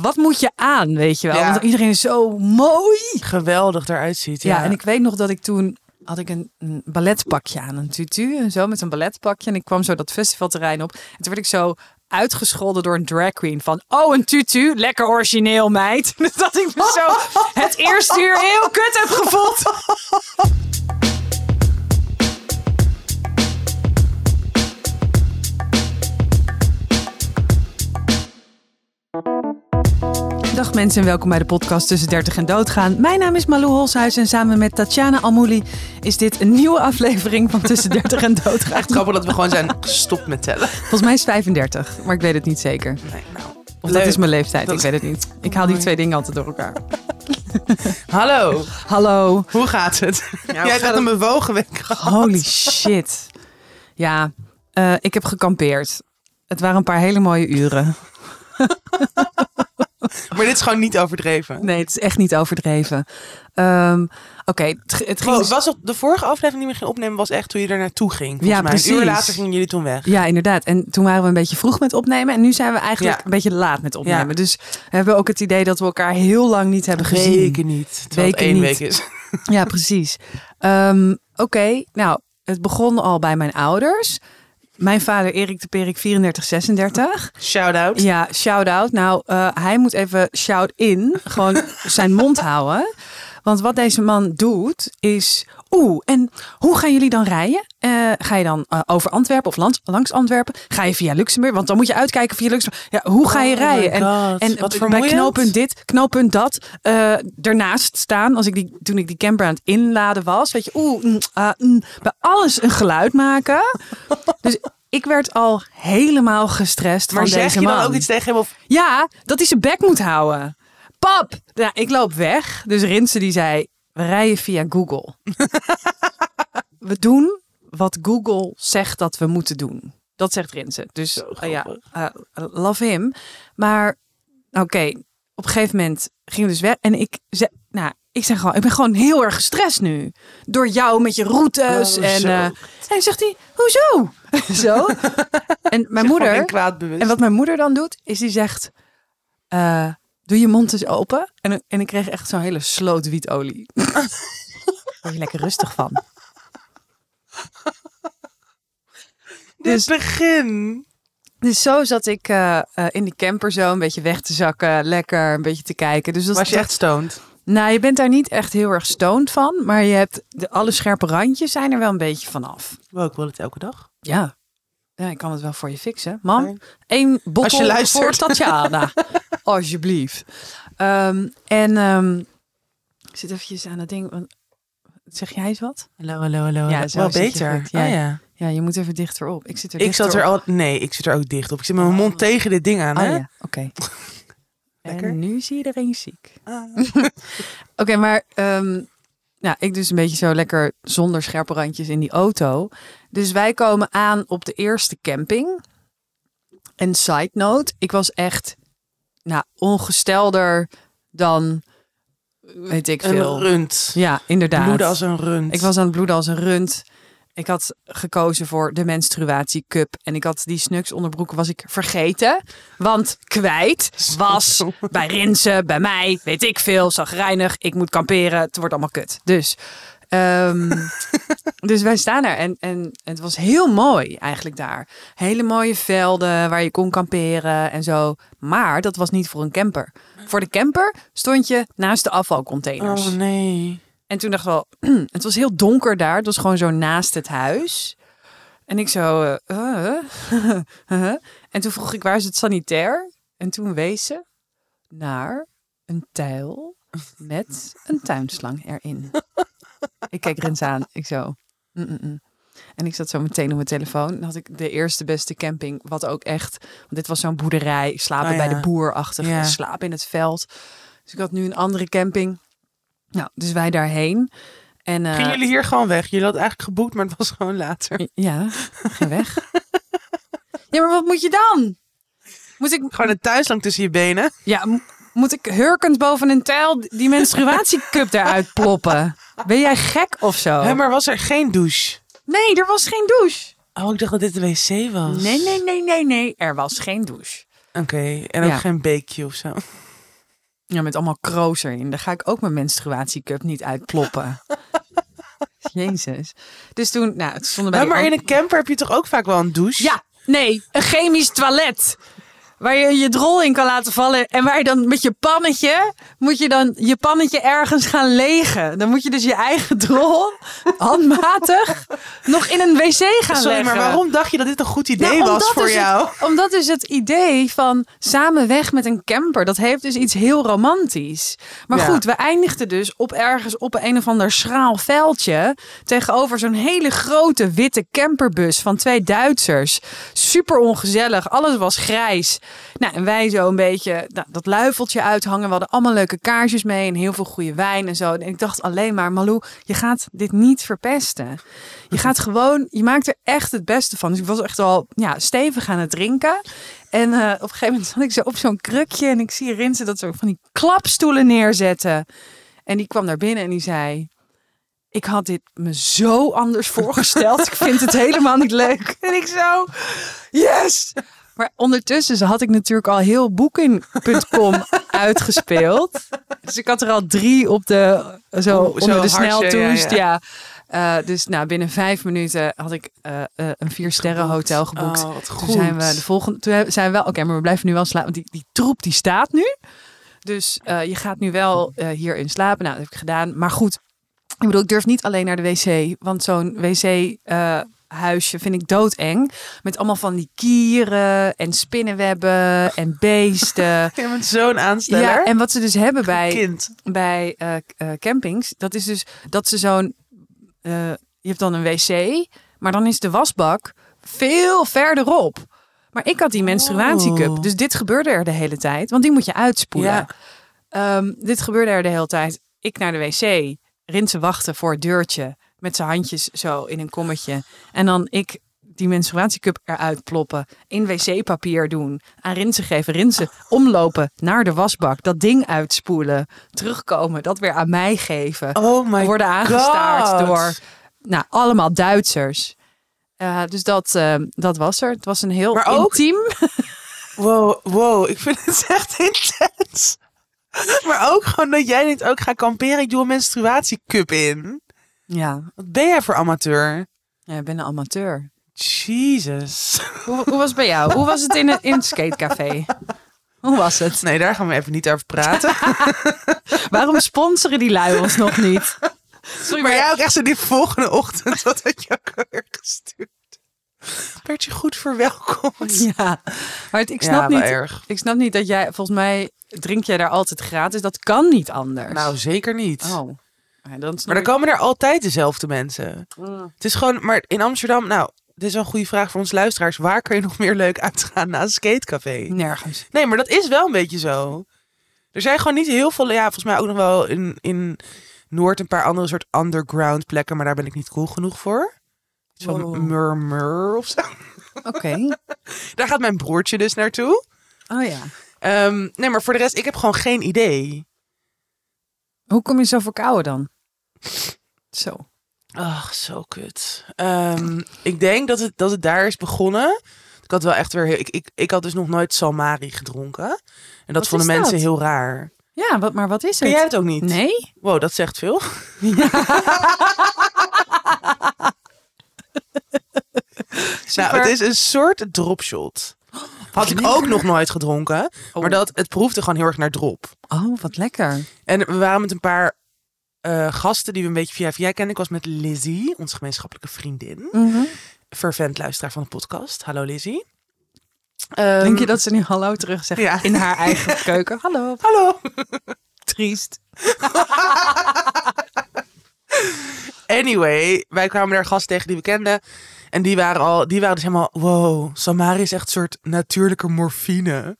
wat moet je aan, weet je wel? Ja. Want iedereen is zo mooi. Geweldig eruit ziet. Ja. Ja, en ik weet nog dat ik toen had ik een, een balletpakje aan, een tutu en zo met een balletpakje. En ik kwam zo dat festivalterrein op. En toen werd ik zo uitgescholden door een drag queen van, oh een tutu, lekker origineel meid. Dus dat ik me zo het eerste uur heel kut heb gevoeld. Dag mensen en welkom bij de podcast Tussen 30 en Doodgaan. Mijn naam is Malou Holshuis en samen met Tatjana Almouli is dit een nieuwe aflevering van Tussen 30 en Doodgaan. Echt grappig dat we gewoon zijn gestopt met tellen. Volgens mij is het 35, maar ik weet het niet zeker. Nee, nou. Of Leuk. dat is mijn leeftijd, Dat ik is- weet het niet. Ik haal die twee dingen altijd door elkaar. Hallo, Hallo. hoe gaat het? hoe Jij gaat hebt een bewogen week gehad. Holy shit. Ja, eh, ik heb gekampeerd. Het waren een paar hele mooie uren. Maar dit is gewoon niet overdreven. Nee, het is echt niet overdreven. Ehm, Oké, het, het ging... Oh, was het, de vorige aflevering die we gingen opnemen was echt toen je er naartoe ging. volgens Ja, mij. precies. Een uur later gingen jullie toen weg. Ja, inderdaad. En toen waren we een beetje vroeg met opnemen. En nu zijn we eigenlijk Ja. een beetje laat met opnemen. Ja. Dus we hebben ook het idee dat we elkaar heel lang niet hebben gezien. Weken niet. Terwijl het Weken één niet. week is. Ja, precies. Ehm, Oké, nou, het begon al bij mijn ouders. Mijn vader Erik de Perik, 34, 36. Shout-out. Ja, shout-out. Nou, eh, hij moet even shout-in. Gewoon zijn mond houden. Want wat deze man doet is... Oeh, en hoe gaan jullie dan rijden? Eh, ga je dan eh, over Antwerpen of langs, langs Antwerpen? Ga je via Luxemburg? Want dan moet je uitkijken via Luxemburg. Ja, hoe ga je Oh rijden? En, en wat bij knooppunt dit, knooppunt dat. eh ernaast staan. Als ik die, toen ik die camper aan het inladen was. Weet je, oeh, mm, ah, mm, bij alles een geluid maken. dus ik werd al helemaal gestrest Maar van zeg deze je man. dan ook iets tegen hem? Of... Ja, dat hij zijn bek moet houden. Pap! Nou, ik loop weg. Dus Rinse die zei, we rijden via Google. we doen wat Google zegt dat we moeten doen. Dat zegt Rinse. Dus Zo eh, ja, eh, love him. Maar oké, op een gegeven moment ging we dus weg. En ik zei, nou, ik zeg gewoon, ik ben gewoon heel erg gestrest nu. Door jou met je routes. Oh, en, eh, en zegt hij, hoezo? zo. En mijn moeder... En wat mijn moeder dan doet, is die zegt: eh, Doe je mond eens open. En, en ik kreeg echt zo'n hele sloot wietolie. Daar word je lekker rustig van. Dit dus- begin. Dus zo zat ik eh, eh, in die camper zo een beetje weg te zakken. Lekker een beetje te kijken. Dus dat, Was je echt stoned? Nou, je bent daar niet echt heel erg stoned van. Maar je hebt de, alle scherpe randjes zijn er wel een beetje vanaf. Wow, ik wil het elke dag. Ja. Ja, ik kan het wel voor je fixen. Mam, één bottel Als je luistert. voor Tatjana. Alsjeblieft. Ehm, en ehm, ik zit eventjes aan het ding. want- Zeg jij eens wat? Hallo, hallo, hallo. Ja, Wel beter. goed. Ja. Ah, ja. Ja, je moet even dichterop. Ik zit er Ik zat er al... Nee, ik zit er ook dicht op. Ik zit met mijn mond tegen dit ding aan. Oh hè? ja, oké. Lekker. En nu zie je iedereen ziek. Ah. Oké, maar ehm, ja, ik dus een beetje zo lekker zonder scherpe randjes in die auto. Dus wij komen aan op de eerste camping. En side note, ik was echt nou, ongestelder dan weet ik veel. Een rund. Ja, inderdaad. Bloeden als een rund. Ik was aan het bloeden als een rund. Ik had gekozen voor de menstruatiecup. En ik had die snuks onderbroeken was ik vergeten. Want kwijt was bij Rinsen, bij mij, weet ik veel, zagrijnig. Ik moet kamperen, het wordt allemaal kut. Dus, ehm, dus wij staan er. En, en het was heel mooi eigenlijk daar. Hele mooie velden waar je kon kamperen en zo. Maar dat was niet voor een camper. Voor de camper stond je naast de afvalcontainers. Oh nee. En toen dacht ik wel, het was heel donker daar. Het was gewoon zo naast het huis. En ik zo, eh, eh, eh. en toen vroeg ik, waar is het sanitair? En toen wees ze naar een tijl met een tuinslang erin. ik keek Rens aan, ik zo, mm, mm, mm. En ik zat zo meteen op mijn telefoon. Dan had ik de eerste beste camping, wat ook echt... Want dit was zo'n boerderij, slapen Oh ja. bij de boer achter, Ja. slapen in het veld. Dus ik had nu een andere camping. Nou, dus wij daarheen. En, eh, Gingen jullie hier gewoon weg? Jullie hadden eigenlijk geboekt, maar het was gewoon later. Ja, ga weg. ja, maar wat moet je dan? Moet ik, Gewoon een thuislang tussen je benen. ja, moet ik hurkend boven een tijl die menstruatiecup eruit ploppen? Ben jij gek of zo? Hè, maar was er geen douche? Nee, er was geen douche. Oh, ik dacht dat dit de wc was. Nee, nee, nee, nee, nee. Er was geen douche. Oké, en ook Ja. geen beekje of zo. Ja, met allemaal kroos erin. Daar ga ik ook mijn menstruatiecup niet uitploppen. Jezus. Dus toen, nou, het stonden bij die maar in een camper heb je toch ook vaak wel een douche? Ja, nee, een chemisch toilet. Waar je je drol in kan laten vallen. En waar je dan met je pannetje, moet je dan je pannetje ergens gaan legen. Dan moet je dus je eigen drol, handmatig, nog in een wc gaan Sorry, leggen. maar waarom dacht je dat dit een goed idee Nou, was voor dus jou? Het, omdat dus het idee van samen weg met een camper, dat heeft dus iets heel romantisch. Maar Ja. goed, we eindigden dus op ergens op een of ander schraal veldje tegenover zo'n hele grote witte camperbus van twee Duitsers. Super ongezellig, alles was grijs. Nou, en wij zo een beetje nou, dat luifeltje uithangen. We hadden allemaal leuke kaarsjes mee en heel veel goede wijn en zo. En ik dacht alleen maar, Malou, je gaat dit niet verpesten. Je gaat gewoon, je maakt er echt het beste van. Dus ik was echt wel ja, stevig aan het drinken. En eh, op een gegeven moment zat ik zo op zo'n krukje en ik zie Rinse dat ze van die klapstoelen neerzetten. En die kwam naar binnen en die zei... Ik had dit me zo anders voorgesteld. ik vind het helemaal niet leuk. En ik zo, yes! Maar ondertussen had ik natuurlijk al heel Booking.com uitgespeeld. Dus ik had er al drie op de, zo onder zo de sneltoest. ja, Ja, ja. Eh, dus nou, binnen vijf minuten had ik eh, eh, een vier sterren hotel geboekt. Oh, wat Toen goed. zijn we de volgende. Toen zijn we wel. Oké, maar we blijven nu wel slapen. Want die, die troep die staat nu. Dus je gaat nu wel hierin slapen. Nou, dat heb ik gedaan. Maar goed, ik bedoel, ik durf niet alleen naar de wc. Want zo'n wc-huisje vind ik doodeng. Met allemaal van die kieren en spinnenwebben en beesten. Bent zo'n aansteller. Ja, en wat ze dus hebben bij, Kind. bij eh, eh, campings, dat is dus dat ze zo'n. eh, je hebt dan een wc, maar dan is de wasbak veel verderop. Maar ik had die menstruatiecup, Oh. dus dit gebeurde er de hele tijd, want die moet je uitspoelen. Ja. Ehm, dit gebeurde er de hele tijd. Ik naar de wc, Rinse wachten voor het deurtje met zijn handjes zo in een kommetje. En dan ik die menstruatiecup eruit ploppen, in wc-papier doen, aan Rinse geven, Rinse omlopen naar de wasbak, dat ding uitspoelen, terugkomen, dat weer aan mij geven. Oh my worden aangestaard God. door nou, allemaal Duitsers. Eh, dus dat, eh, dat was er. Het was een heel Maar ook- intiem. Wow, wow, ik vind het echt intens. Maar ook gewoon dat jij niet ook gaat kamperen. Ik doe een menstruatiecup in. Ja, Wat ben jij voor amateur? ja ik ben een amateur. Jesus. Hoe, hoe was het bij jou? Hoe was het in het, in het skatecafé? Hoe was het? Nee, daar gaan we even niet over praten. Waarom sponsoren die lui ons nog niet? Sorry, Maar jij ook echt zo die volgende ochtend. Wat had je ook alweer gestuurd? Werd je goed verwelkomd? Ja, maar het- ik snap wel niet. erg. Ik snap niet dat jij, volgens mij drink jij daar altijd gratis. Dat kan niet anders. Nou, zeker niet. oh. Ja, dan snap Maar dan ik- komen er altijd dezelfde mensen. Mm. Het is gewoon, maar in Amsterdam, nou, dit is wel een goede vraag voor ons luisteraars. Waar kan je nog meer leuk uitgaan na een skatecafé? nergens. Nee, maar dat is wel een beetje zo. Er zijn gewoon niet heel veel, ja, volgens mij ook nog wel in, in Noord een paar andere soort underground plekken, maar daar ben ik niet cool genoeg voor. Van Wow. Murmur of zo. Oké. Daar gaat mijn broertje dus naartoe. Oh ja. Ehm, nee, maar voor de rest, ik heb gewoon geen idee. Hoe kom je zo verkouden dan? Zo. Ach, zo kut. Ehm, ik denk dat het, dat het daar is begonnen. Ik had wel echt weer heel, ik, ik, ik had dus nog nooit Salmari gedronken. En dat Wat vonden mensen dat? heel raar. Ja, wat, maar wat is Ken het? jij het ook niet? Nee? Wow, dat zegt veel. Nou, het is een soort dropshot. Had ik ook nog nooit gedronken. Oh. Maar dat, het proefde gewoon heel erg naar drop. Oh, wat lekker. En we waren met een paar eh, gasten die we een beetje via via kennen. Ik was met Lizzie, onze gemeenschappelijke vriendin. Mhm. Fervent luisteraar van de podcast. Hallo Lizzie. Denk Ehm, je dat ze nu hallo terug zegt Ja. in haar eigen keuken? Hallo. Hallo. Triest. Anyway, wij kwamen daar gasten tegen die we kenden. En die waren, al, die waren dus helemaal... Wow, Samari is echt een soort natuurlijke morfine.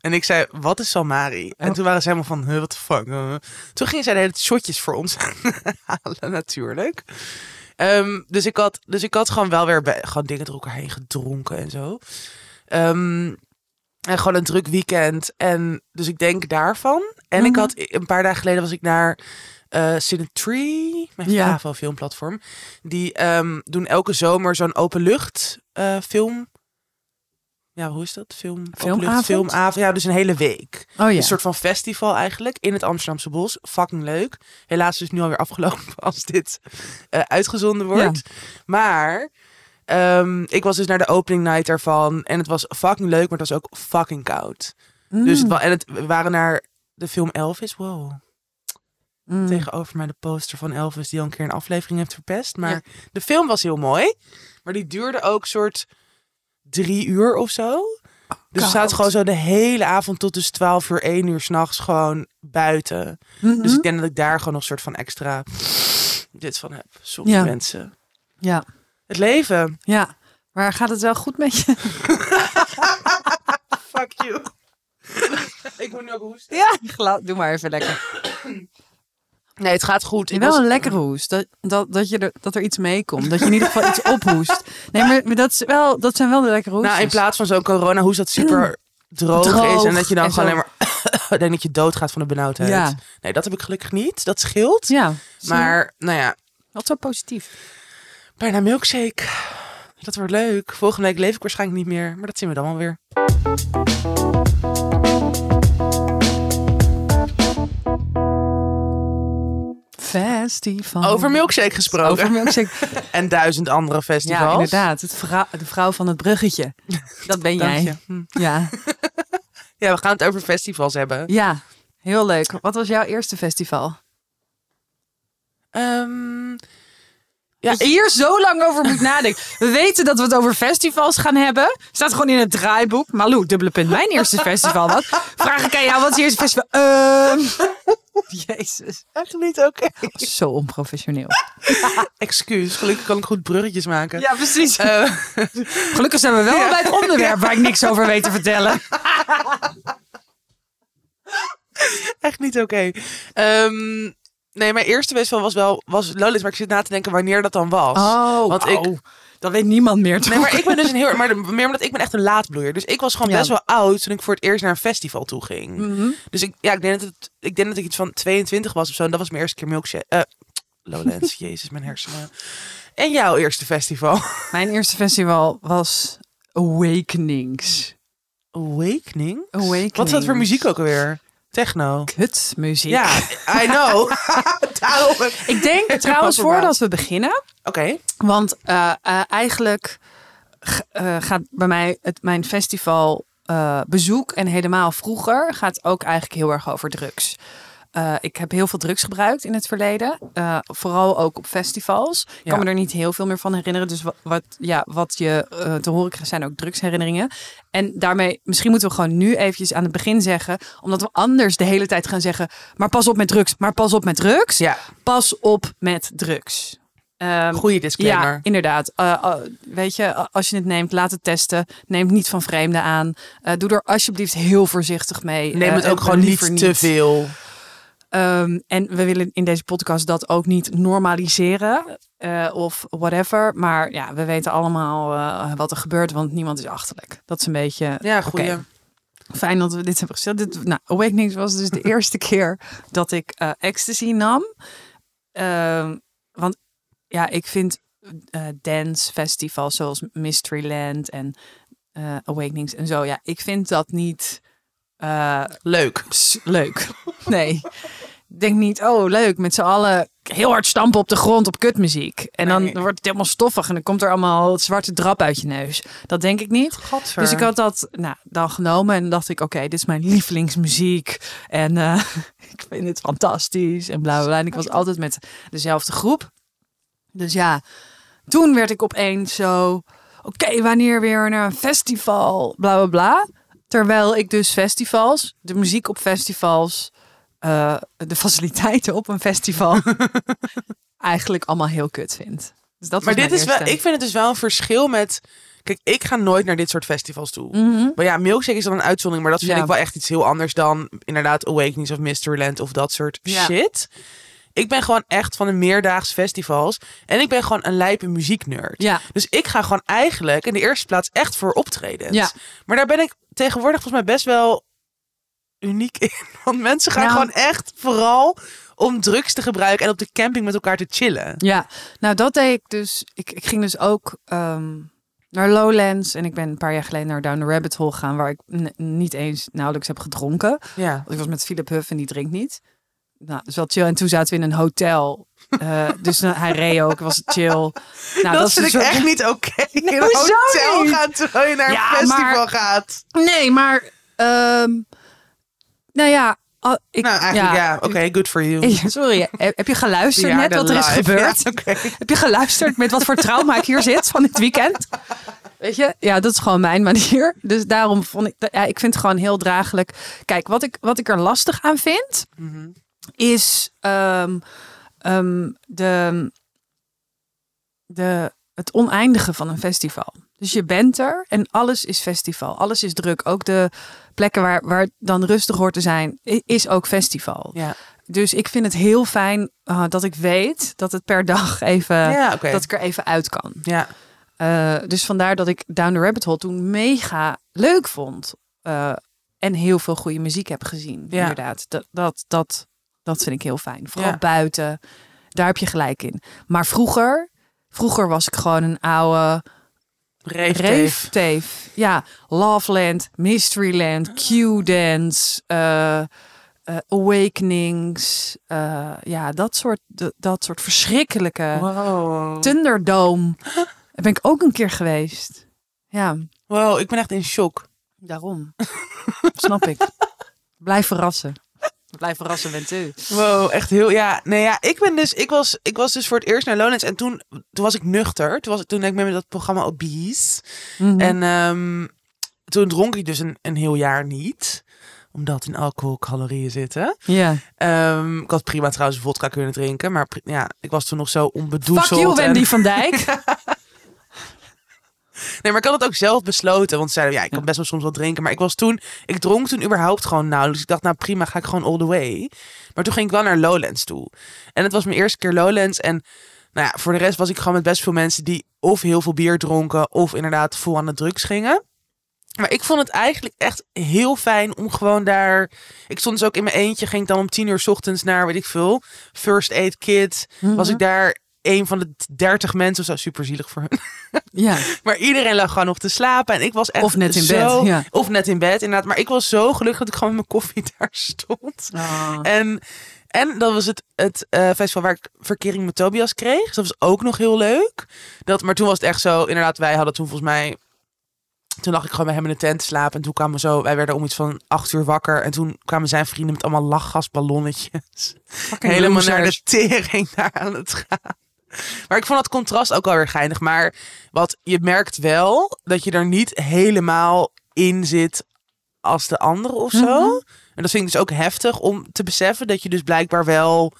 En ik zei, wat is Samari? En Oh. toen waren ze helemaal van, huh, what the fuck? Uh. Toen gingen zij de hele shotjes voor ons halen, natuurlijk. Ehm, dus, ik had, dus ik had gewoon wel weer bij, gewoon dingen door elkaar heen gedronken en zo. Ehm, en gewoon een druk weekend. En dus ik denk daarvan. En ik Mhm. had een paar dagen geleden was ik naar eh Cinetree, mijn Ja. Favo filmplatform. Die ehm, doen elke zomer zo'n openlucht eh film ja, hoe is dat? Film, Filmavond? openlucht Filmavond. Ja, dus een hele week. Oh ja. Een soort van festival eigenlijk in het Amsterdamse Bos. Fucking leuk. Helaas is het nu alweer afgelopen als dit eh, uitgezonden wordt. Maar ehm, ik was dus naar de opening night ervan. En het was fucking leuk, maar het was ook fucking koud. Dus het, wa- en het, we waren naar de film Elvis. Wow. Mm. Tegenover mij de poster van Elvis die al een keer een aflevering heeft verpest. Maar Ja. de film was heel mooi. Maar die duurde ook soort drie uur of zo. Dus we zaten gewoon zo de hele avond tot dus 12 uur, 1 uur s'nachts gewoon buiten. Mhm. Dus ik denk dat ik daar gewoon nog een soort van extra dit van heb. Sorry Ja. mensen. Ja, Het leven. ja. Maar gaat het wel goed met je? Fuck you. ik moet nu ook hoesten. Ja, doe maar even lekker. Nee, het gaat goed. Ik wel was- een lekkere hoest. Dat, dat, dat, je er, dat er iets meekomt. Dat je in ieder geval iets ophoest. Nee, maar, maar dat, is wel, dat zijn wel de lekkere hoestjes. Nou, in plaats van zo'n corona hoest dat super droog, Droog is. En dat je dan gewoon alleen maar... denk dat je doodgaat van de benauwdheid. Ja. Nee, dat heb ik gelukkig niet. Dat scheelt. Ja, maar Maar, nou ja, wat zo positief. bijna milkshake. Dat wordt leuk. Volgende week leef ik waarschijnlijk niet meer. Maar dat zien we dan wel weer. Festival. Over milkshake gesproken. Over milkshake. En duizend andere festivals. Ja, inderdaad. Het de vrouw van het bruggetje. Dat ben jij. je. Hm. Ja. Ja, we gaan het over festivals hebben. ja, heel leuk. Wat was jouw eerste festival? Ehm, ja, hier zo lang over moet nadenken. We weten dat we het over festivals gaan hebben. Staat gewoon in het draaiboek. Malou, dubbele punt. Mijn eerste festival was. Vraag ik aan jou, wat is je eerste festival? Ehm Jezus. echt niet oké. Zo onprofessioneel. Excuus, gelukkig kan ik goed bruggetjes maken. Ja, precies. Eh, Gelukkig zijn we wel bij het onderwerp waar ik niks over weet te vertellen. echt niet oké. Ehm, nee, mijn eerste festival was wel was Lowlands, maar ik zit na te denken wanneer dat dan was. Oh, Want ik- dat weet niemand meer. Toch? Nee, maar ik ben dus een heel, maar meer omdat ik ben echt een laatbloeier. Dus ik was gewoon Ja. best wel oud toen ik voor het eerst naar een festival toe ging. Mhm. Dus ik, ja, ik denk dat het, ik denk dat ik iets van 22 was of zo. En dat was mijn eerste keer milkshake. eh Lowlands, jezus, mijn hersenen. En jouw eerste festival? Mijn eerste festival was Awakenings. Awakening. Awakenings. Wat is dat voor muziek ook alweer? Techno. Kutmuziek. Ja, I know. Daarom. Oké. Ik denk trouwens, voordat we beginnen, want eh, eh, eigenlijk eh, gaat bij mij het, mijn festival eh, bezoek en helemaal vroeger gaat ook eigenlijk heel erg over drugs. Eh, ik heb heel veel drugs gebruikt in het verleden. eh, vooral ook op festivals. Ik Ja. kan me er niet heel veel meer van herinneren. Dus wat, wat, ja, wat je eh, te horen krijgt zijn ook drugsherinneringen. En daarmee, misschien moeten we gewoon nu eventjes aan het begin zeggen. Omdat we anders de hele tijd gaan zeggen. Maar pas op met drugs. Maar pas op met drugs. Ja, Pas op met drugs. Ehm, goede disclaimer. ja, inderdaad. Weet je, als je het neemt, laat het testen. Neem het niet van vreemden aan. Doe er alsjeblieft heel voorzichtig mee. Neem het ook gewoon niet te veel. Ehm, en we willen in deze podcast dat ook niet normaliseren eh, of whatever. Maar ja, we weten allemaal eh, wat er gebeurt, want niemand is achterlijk. Dat is een beetje Ja, goeie. fijn dat we dit hebben gesteld. Dit, nou, Awakenings was dus de eerste keer dat ik eh, ecstasy nam. Ehm, want ja, ik vind dance festivals zoals Mysteryland en Awakenings en zo. Ja, ik vind dat niet Leuk. leuk. Nee. Ik denk niet, oh leuk, met z'n allen heel hard stampen op de grond op kutmuziek. En dan wordt het helemaal stoffig en dan komt er allemaal zwarte drap uit je neus. Dat denk ik niet. Godver. Dus ik had dat nou, dan genomen en dacht ik, oké, dit is mijn lievelingsmuziek. En eh, ik vind het fantastisch en bla bla bla. En ik was altijd met dezelfde groep. Dus ja, toen werd ik opeens zo, oké, wanneer weer naar een festival, bla bla bla. Terwijl ik dus festivals, de muziek op festivals, eh, de faciliteiten op een festival, eigenlijk allemaal heel kut vind. Dus dat maar dit is wel, ik vind het dus wel een verschil met. Kijk, ik ga nooit naar dit soort festivals toe. Mhm. Maar ja, Milkshake is dan een uitzondering. Maar dat vind Ja. ik wel echt iets heel anders dan inderdaad Awakenings of Mysteryland of dat soort Ja. shit. Ik ben gewoon echt van de meerdaags festivals. En ik ben gewoon een lijpe muzieknerd. Ja, Dus ik ga gewoon eigenlijk in de eerste plaats echt voor optredens. Ja. Maar daar ben ik tegenwoordig volgens mij best wel uniek in. Want mensen gaan Nou. gewoon echt vooral om drugs te gebruiken en op de camping met elkaar te chillen. Ja, nou dat deed ik dus. Ik, ik ging dus ook. ehm, naar Lowlands. En ik ben een paar jaar geleden naar Down the Rabbit Hole gegaan, waar ik niet eens nauwelijks heb gedronken. Ja. Want ik was met Philip Huff en die drinkt niet. Nou, dus wel chill. En toen zaten we in een hotel. Eh, dus nou, hij reed ook, was het chill. Nou, dat vind ik soort- echt niet oké. In een hotel niet? gaan terwijl je naar Ja, een festival maar- gaat. Nee, maar... ehm, nou ja... ik, Nou, eigenlijk ja. Oké, good for you. Sorry, heb je geluisterd net wat er is live. gebeurd? Ja. Heb je geluisterd met wat voor trauma ik hier zit van dit weekend? Weet je, ja, dat is gewoon mijn manier. Dus daarom vond ik, ja, ik vind het gewoon heel draaglijk. Kijk, wat ik, wat ik er lastig aan vind, Mhm. is ehm, ehm, de, de, het oneindige van een festival. Dus je bent er en alles is festival. Alles is druk. Ook de plekken waar, waar het dan rustig hoort te zijn, is ook festival. Ja, Dus ik vind het heel fijn eh, dat ik weet dat het per dag even, ja dat ik er even uit kan. Ja. Eh, dus vandaar dat ik Down the Rabbit Hole toen mega leuk vond. Eh, en heel veel goede muziek heb gezien. Ja. Inderdaad. Dat, dat, dat, dat vind ik heel fijn. Vooral Ja. buiten. Daar heb je gelijk in. Maar vroeger, vroeger was ik gewoon een oude Reef. Ja, Loveland, Mysteryland, Q-Dance, eh, eh, Awakenings. eh, ja, dat soort, dat, dat soort verschrikkelijke... Wow. Thunderdome. Daar ben ik ook een keer geweest. Ja, wow, ik ben echt in shock. daarom. Snap ik. Blijf verrassen. Blijf verrassen bent u. Wow, echt heel. Ja, nee, ja, ik ben dus, ik was, ik was dus voor het eerst naar Lowlands en toen, toen was ik nuchter. Toen was ik, toen deed ik met dat programma Obese. Mhm. En ehm, toen dronk ik dus een, een heel jaar niet, omdat in alcohol calorieën zitten. ja. Ehm, ik had prima trouwens vodka kunnen drinken, maar ja, ik was toen nog zo onbedoezeld. Fuck you, en- Wendy van Dijk. Nee, maar ik had het ook zelf besloten. Want ze zeiden, ja, ik kan best wel soms wel drinken. Maar ik was toen, ik dronk toen überhaupt gewoon nauwelijks. Ik dacht, nou prima, ga ik gewoon all the way. Maar toen ging ik wel naar Lowlands toe. En het was mijn eerste keer Lowlands. En nou ja, voor de rest was ik gewoon met best veel mensen die of heel veel bier dronken. Of inderdaad vol aan de drugs gingen. Maar ik vond het eigenlijk echt heel fijn om gewoon daar... Ik stond dus ook in mijn eentje. Ging ik dan om tien uur 's ochtends naar, weet ik veel, First Aid Kit. Was ik daar een van de dertig mensen of zo. Super zielig voor hun. Ja. Maar iedereen lag gewoon nog te slapen. En ik was echt Of net in zo- bed, ja. Of net in bed, inderdaad. Maar ik was zo gelukkig dat ik gewoon met mijn koffie daar stond. Oh. En, en dat was het, het eh, festival waar ik verkering met Tobias kreeg. Dus dat was ook nog heel leuk. Dat, maar toen was het echt zo, inderdaad, wij hadden toen volgens mij... Toen lag ik gewoon bij hem in de tent te slapen. En toen kwamen we zo, wij werden om iets van acht uur wakker. En toen kwamen zijn vrienden met allemaal lachgasballonnetjes. Helemaal naar de tering daar aan het gaan. Maar ik vond dat contrast ook wel weer geinig. Maar wat je merkt wel dat je er niet helemaal in zit als de anderen of zo. Mhm. En dat vind ik dus ook heftig om te beseffen dat je dus blijkbaar wel,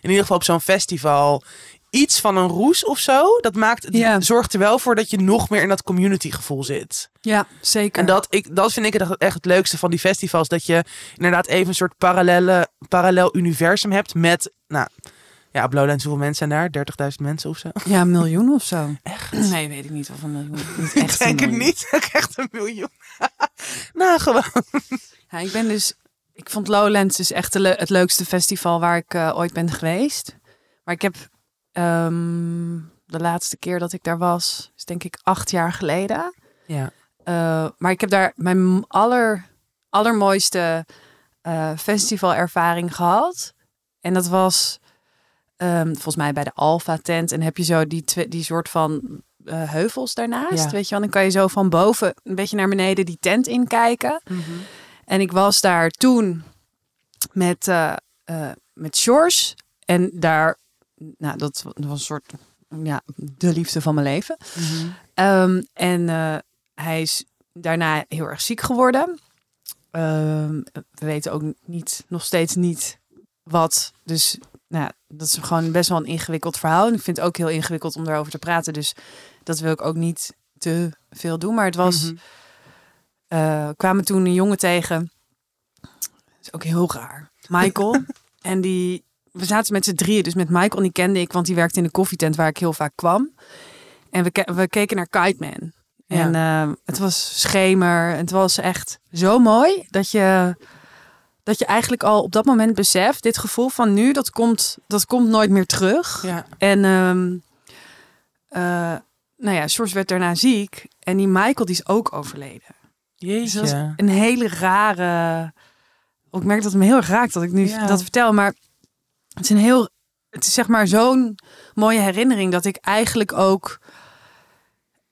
in ieder geval op zo'n festival, iets van een roes of zo. Dat maakt, zorgt er wel voor dat je nog meer in dat community gevoel zit. Ja, zeker. En dat, ik, dat vind ik echt het leukste van die festivals. Dat je inderdaad even een soort parallele, parallel universum hebt met, nou, ja, op Lowlands hoeveel mensen zijn daar? 30.000 mensen of zo? Ja, een miljoen of zo. Echt? Nee, weet ik niet of een miljoen. Niet echt Ik denk het niet. Echt een miljoen. nou, gewoon. Ja, ik ben dus. Ik vond Lowlands dus echt le- het leukste festival waar ik eh, ooit ben geweest. Maar ik heb ehm, de laatste keer dat ik daar was, is denk ik acht jaar geleden. Ja. Eh, maar ik heb daar mijn aller, allermooiste eh, festivalervaring gehad. En dat was ehm, volgens mij bij de Alpha tent. En heb je zo die, die soort van eh, heuvels daarnaast. Ja. Weet je wel, dan kan je zo van boven een beetje naar beneden die tent inkijken. En ik was daar toen met, eh met George. En daar, nou, dat was een soort, ja, de liefde van mijn leven. Ehm, en hij is daarna heel erg ziek geworden. Ehm, we weten ook niet, nog steeds niet wat. Dus nou, dat is gewoon best wel een ingewikkeld verhaal. En ik vind het ook heel ingewikkeld om daarover te praten. Dus dat wil ik ook niet te veel doen. Maar het was, eh, kwamen toen een jongen tegen. Dat is ook heel raar. Michael. en die, we zaten met z'n drieën. Dus met Michael, en die kende ik, want die werkte in de koffietent waar ik heel vaak kwam. En we, ke- we keken naar Kite Man. En eh, het was schemer. Het was echt zo mooi dat je, dat je eigenlijk al op dat moment beseft, dit gevoel van nu, dat komt, dat komt nooit meer terug. Ja. En ehm, eh, nou ja, George werd daarna ziek. En die Michael die is ook overleden. Dus is Jeetje. een hele rare... Ik merk dat het me heel erg raakt dat ik nu Ja. dat vertel. Maar het is een heel... Het is zeg maar zo'n mooie herinnering dat ik eigenlijk ook...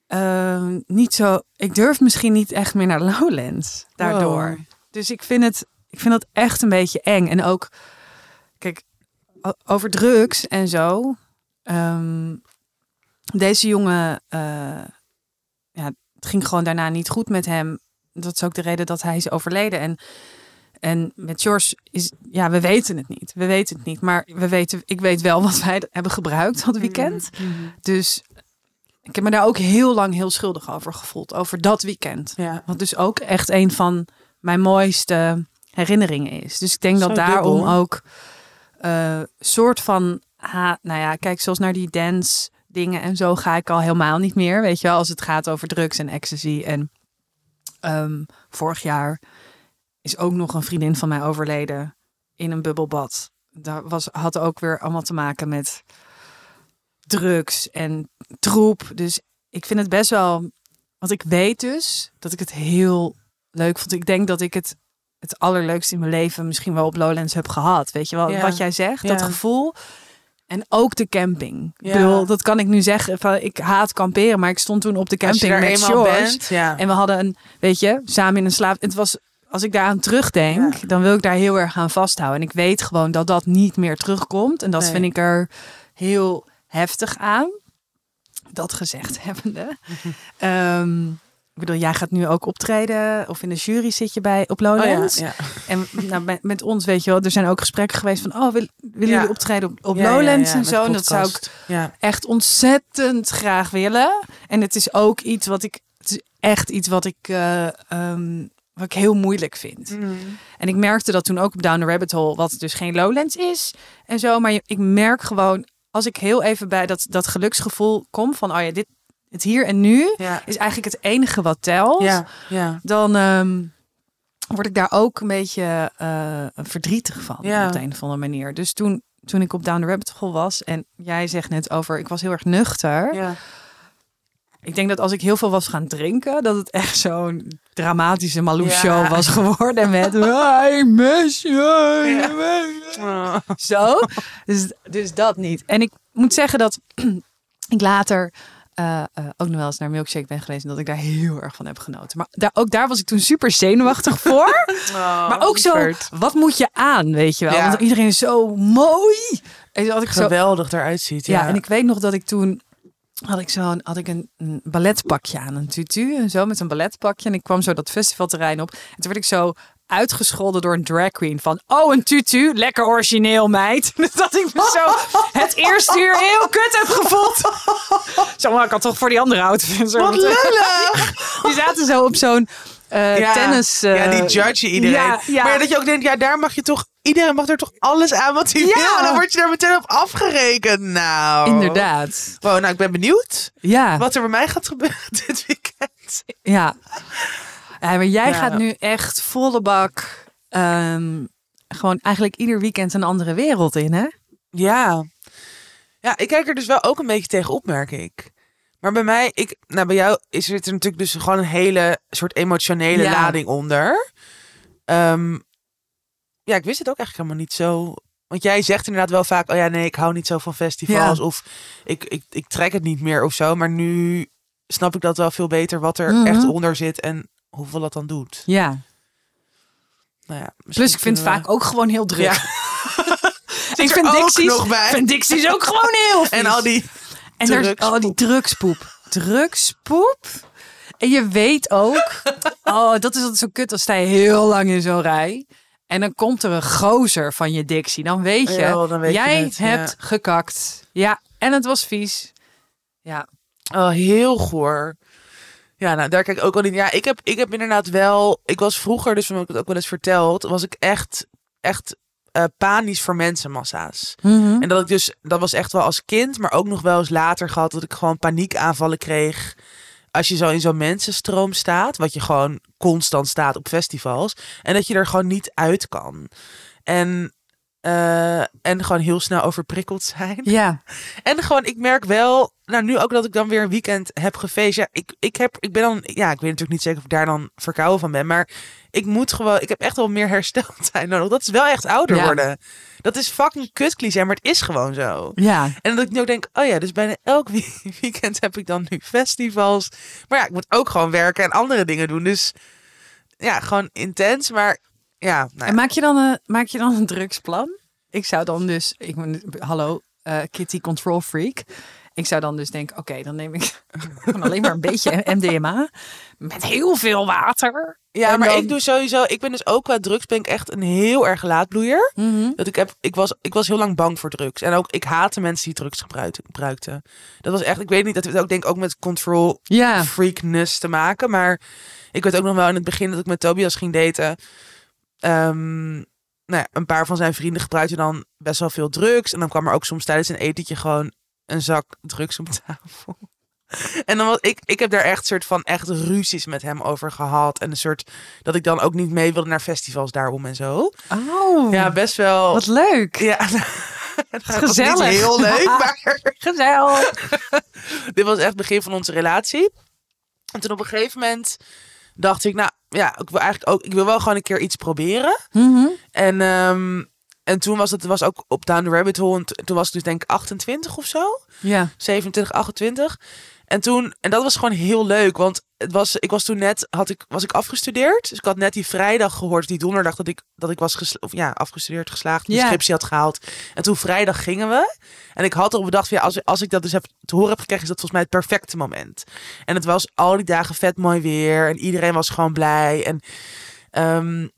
ehm, niet zo... Ik durf misschien niet echt meer naar Lowlands daardoor. Wow. Dus ik vind het... Ik vind dat echt een beetje eng. En ook... Kijk, over drugs en zo... ehm, deze jongen... eh, ja, het ging gewoon daarna niet goed met hem. Dat is ook de reden dat hij is overleden. En, en met George is, ja, we weten het niet. We weten het niet. Maar we weten, ik weet wel wat wij hebben gebruikt dat weekend. Mhm. Dus ik heb me daar ook heel lang heel schuldig over gevoeld. Over dat weekend. Ja. Wat dus ook echt een van mijn mooiste herinneringen is. Dus ik denk dat daarom dubbel. ook eh soort van, ha, nou ja, kijk, zoals naar die dance dingen en zo ga ik al helemaal niet meer. Weet je wel, als het gaat over drugs en ecstasy. En ehm, vorig jaar is ook nog een vriendin van mij overleden in een bubbelbad. Dat was, had ook weer allemaal te maken met drugs en troep. Dus ik vind het best wel. Want ik weet dus dat ik het heel leuk vond. Ik denk dat ik het het allerleukste in mijn leven misschien wel op Lowlands heb gehad. Weet je wel, Ja. wat jij zegt, dat gevoel. En ook de camping. Ja. Ik bedoel, dat kan ik nu zeggen. Van, ik haat kamperen, maar ik stond toen op de camping met George. En we hadden een, weet je, samen in een slaap. Het was, als ik daaraan terugdenk, dan wil ik daar heel erg aan vasthouden. En ik weet gewoon dat dat niet meer terugkomt. En dat Nee. vind ik er heel heftig aan. Dat gezegd hebbende. Ehm, ik bedoel, jij gaat nu ook optreden. Of in de jury zit je bij op Oh, ja, Lowlands. ja. En nou, met, met ons, weet je wel, er zijn ook gesprekken geweest van... Oh, wil, willen Ja. jullie optreden op, Lowlands en zo? En dat zou ik echt ontzettend graag willen. En het is ook iets wat ik... Het is echt iets wat ik, eh, ehm, wat ik heel moeilijk vind. En ik merkte dat toen ook op Down the Rabbit Hole, wat dus geen Lowlands is en zo. Maar ik merk gewoon, als ik heel even bij dat, dat geluksgevoel kom van, oh ja, dit, het hier en nu Ja. is eigenlijk het enige wat telt. Ja. Ja. Dan ehm, word ik daar ook een beetje eh, verdrietig van Ja. op de een of andere manier. Dus toen, toen ik op Down the Rabbit Hole was en jij zegt net over, ik was heel erg nuchter. Ja. Ik denk dat als ik heel veel was gaan drinken, dat het echt zo'n dramatische Malou Ja. show was geworden met I miss you. I miss you." Oh. Zo. Dus, dus dat niet. En ik moet zeggen dat ik later eh, eh, ook nog wel eens naar Milkshake ben geweest en dat ik daar heel erg van heb genoten. Maar daar, ook daar was ik toen super zenuwachtig voor. maar ook zo, wat moet je aan, weet je wel? Ja. Want iedereen is zo mooi. En dat ik zo geweldig eruit ziet. ja, Ja, en ik weet nog dat ik toen had ik zo'n had ik een, een balletpakje aan, een tutu en zo met een balletpakje en ik kwam zo dat festivalterrein op en toen werd ik zo uitgescholden door een drag queen van oh een tutu, lekker origineel meid. Dus dat ik me zo het eerste uur heel kut heb gevoeld. Zo, maar ik had toch voor die andere outfits. Wat lullig! Die zaten zo op zo'n eh, Ja. tennis. eh, ja, die judge je iedereen. ja, ja. Maar dat je ook denkt, ja, daar mag je toch... Iedereen mag er toch alles aan wat hij Ja. wil. En dan word je daar meteen op afgerekend. Nou. Inderdaad. Wow, nou, ik ben benieuwd Ja. wat er bij mij gaat gebeuren dit weekend. Ja. Ja maar jij Ja. gaat nu echt volle bak. ehm, gewoon eigenlijk ieder weekend een andere wereld in, hè? Ja. Ja, ik kijk er dus wel ook een beetje tegenop, merk ik. Maar bij mij, ik, nou bij jou is er natuurlijk dus gewoon een hele soort emotionele Ja. lading onder. Ehm, ja, ik wist het ook eigenlijk helemaal niet zo. Want jij zegt inderdaad wel vaak, oh ja, nee, ik hou niet zo van festivals. Ja. Of ik, ik, ik trek het niet meer of zo. Maar nu snap ik dat wel veel beter wat er Mhm. echt onder zit en hoeveel dat dan doet. Ja. Nou ja, Plus ik vind het kunnen we- vaak ook gewoon heel druk. Ja. ik vind ook Dixie's, nog bij. vind Dixie's ook gewoon heel vies. En al die En drugspoep. oh, die drugspoep. Drugspoep. En je weet ook, oh, dat is altijd zo kut. Dan sta je heel lang in zo'n rij. En dan komt er een gozer van je Dixie. Dan weet je, Ja, dan weet je jij ja. hebt gekakt. Ja, en het was vies. Ja, Oh, heel goor. Ja, nou, daar kijk ik ook al niet. Ja, ik heb, ik heb inderdaad wel. Ik was vroeger, dus heb ik het ook wel eens verteld, was ik echt, echt eh, panisch voor mensenmassa's. Mhm. En dat ik dus, dat was echt wel als kind, maar ook nog wel eens later gehad dat ik gewoon paniekaanvallen kreeg. Als je zo in zo'n mensenstroom staat, wat je gewoon constant staat op festivals, en dat je er gewoon niet uit kan. En Eh, en gewoon heel snel overprikkeld zijn. Ja. En gewoon, ik merk wel, nou nu ook dat ik dan weer een weekend heb gefeest. Ja, ik, ik heb, ik ben dan, ja, ik weet natuurlijk niet zeker of ik daar dan verkouden van ben. Maar ik moet gewoon, ik heb echt wel meer hersteltijd nodig. Dat is wel echt ouder Ja. worden. Dat is fucking kut cliché, maar het is gewoon zo. Ja. En dat ik nu ook denk, oh ja, dus bijna elk weekend heb ik dan nu festivals. Maar ja, ik moet ook gewoon werken en andere dingen doen. Dus ja, gewoon intens. Maar ja, nou ja. En maak je, dan een, maak je dan een drugsplan? Ik zou dan dus, ik, hallo, eh, Kitty Control Freak. Ik zou dan dus denken, oké, dan neem ik alleen maar een beetje MDMA. Met heel veel water. ja, en maar dan- ik doe sowieso, ik ben dus ook qua drugs ben ik echt een heel erg laadbloeier. Mhm. Dat ik, heb, ik, was, ik was heel lang bang voor drugs. En ook, ik haatte mensen die drugs gebruikten. Dat was echt, ik weet niet, dat heeft ook denk ik ook met control Ja. freakness te maken. Maar ik weet ook nog wel in het begin dat ik met Tobias ging daten. Ehm, nou ja, een paar van zijn vrienden gebruikten dan best wel veel drugs. En dan kwam er ook soms tijdens een etentje gewoon een zak drugs op tafel. En dan was ik, ik heb daar echt soort van echt ruzies met hem over gehad. En een soort dat ik dan ook niet mee wilde naar festivals daarom en zo. Oh, Ja, best wel. wat leuk. Ja, het was Gezellig. niet heel leuk, maar Gezellig. dit was echt het begin van onze relatie. En toen op een gegeven moment dacht ik, nou ja, ik wil eigenlijk ook, ik wil wel gewoon een keer iets proberen. Mhm. En, ehm, en toen was het was ook op Down the Rabbit Hole. En toen was ik dus denk ik 28 of zo. Ja. 27, 28. En toen, en dat was gewoon heel leuk, want het was, ik was toen net, had ik, was ik afgestudeerd. Dus ik had net die vrijdag gehoord, die donderdag, dat ik, dat ik was gesla- of ja, afgestudeerd, geslaagd, mijn Ja. scriptie had gehaald. En toen vrijdag gingen we. En ik had erop bedacht, ja, als, als ik dat dus heb te horen heb gekregen, is dat volgens mij het perfecte moment. En het was al die dagen vet mooi weer. En iedereen was gewoon blij. En, ehm,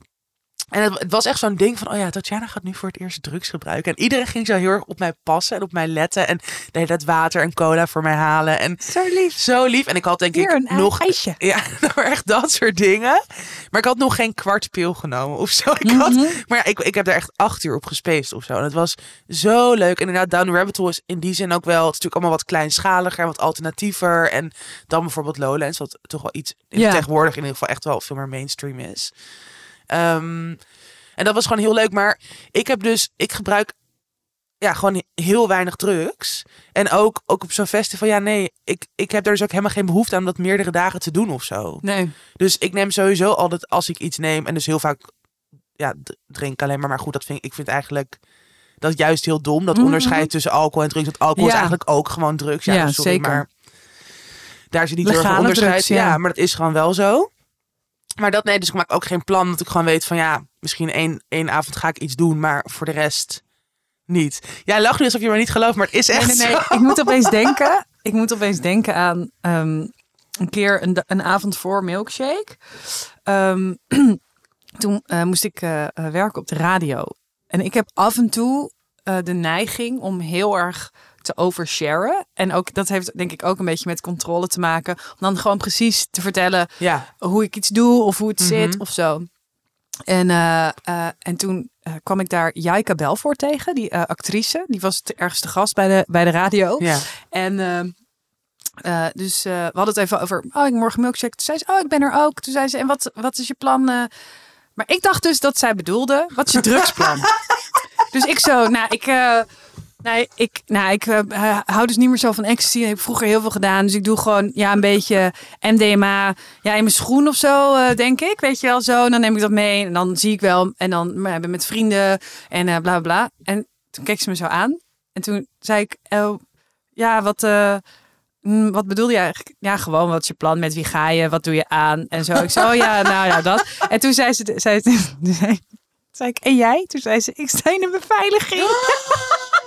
en het, het was echt zo'n ding van, oh ja, Tatjana gaat nu voor het eerst drugs gebruiken. En iedereen ging zo heel erg op mij passen en op mij letten. En de hele tijd water en cola voor mij halen. En Zo lief. zo lief. En ik had denk Hier, ik nog... ijsje. Ja, nou, echt dat soort dingen. Maar ik had nog geen kwart pil genomen of zo. Ik had, Mhm. maar ja, ik, ik heb daar echt acht uur op gespeest of zo. En het was zo leuk. En inderdaad, Down the Rabbit Hole is in die zin ook wel... Het is natuurlijk allemaal wat kleinschaliger en wat alternatiever. En dan bijvoorbeeld Lowlands, wat toch wel iets Ja. tegenwoordig in ieder geval echt wel veel meer mainstream is. Ehm, en dat was gewoon heel leuk. Maar ik heb dus... Ik gebruik ja, gewoon heel weinig drugs. En ook, ook op zo'n festival, ja nee, ik, ik heb daar dus ook helemaal geen behoefte aan om dat meerdere dagen te doen of zo. Nee. Dus ik neem sowieso altijd als ik iets neem en dus heel vaak ja, drink alleen maar. Maar goed, dat vind ik, vind eigenlijk dat juist heel dom. Dat Mhm. onderscheid tussen alcohol en drugs. Want alcohol is eigenlijk ook gewoon drugs. Ja, Ja, sorry, zeker. maar daar zit niet heel erg Legale onderscheid. drugs, ja. ja. maar dat is gewoon wel zo. Maar dat nee, dus ik maak ook geen plan. Dat ik gewoon weet van ja, misschien één, één avond ga ik iets doen, maar voor de rest niet. Jij lacht nu alsof je me niet gelooft, maar het is echt Nee, nee, nee. zo. Ik moet opeens denken. Ik moet opeens denken aan ehm, een keer een, een avond voor milkshake. Ehm, toen eh, moest ik eh, eh, werken op de radio. En ik heb af en toe de neiging om heel erg te oversharen. En ook dat heeft denk ik ook een beetje met controle te maken. Om dan gewoon precies te vertellen Ja, hoe ik iets doe of hoe het Mhm. zit of zo. En, eh, eh, en toen eh, kwam ik daar Jaika Belvoort tegen, die actrice. Die was te ergste gast bij de, bij de radio. ja. En dus we hadden het even over, oh, ik morgen milkshake. Toen zei ze, oh, ik ben er ook. Toen zei ze, en wat, wat is je plan? Maar ik dacht dus dat zij bedoelde, wat is je drugsplan? dus ik zo, nou, ik... eh, Nee, ik, nou, ik eh, hou dus niet meer zo van ecstasy. Ik heb vroeger heel veel gedaan. Dus ik doe gewoon ja, een beetje MDMA ja, in mijn schoen of zo, eh, denk ik. Weet je wel, zo. En dan neem ik dat mee. En dan zie ik wel. En dan maar, ik ben met vrienden en eh, bla bla bla. En toen keek ze me zo aan. En toen zei ik, oh, ja, wat, eh, mm, wat bedoel je eigenlijk? Ja, gewoon, wat is je plan? Met wie ga je? Wat doe je aan? En zo. Ik zo, oh, ja, nou ja, dat. En toen zei ze, zei, zei, zei ik, en jij? Toen zei ze, ik sta in een beveiliging.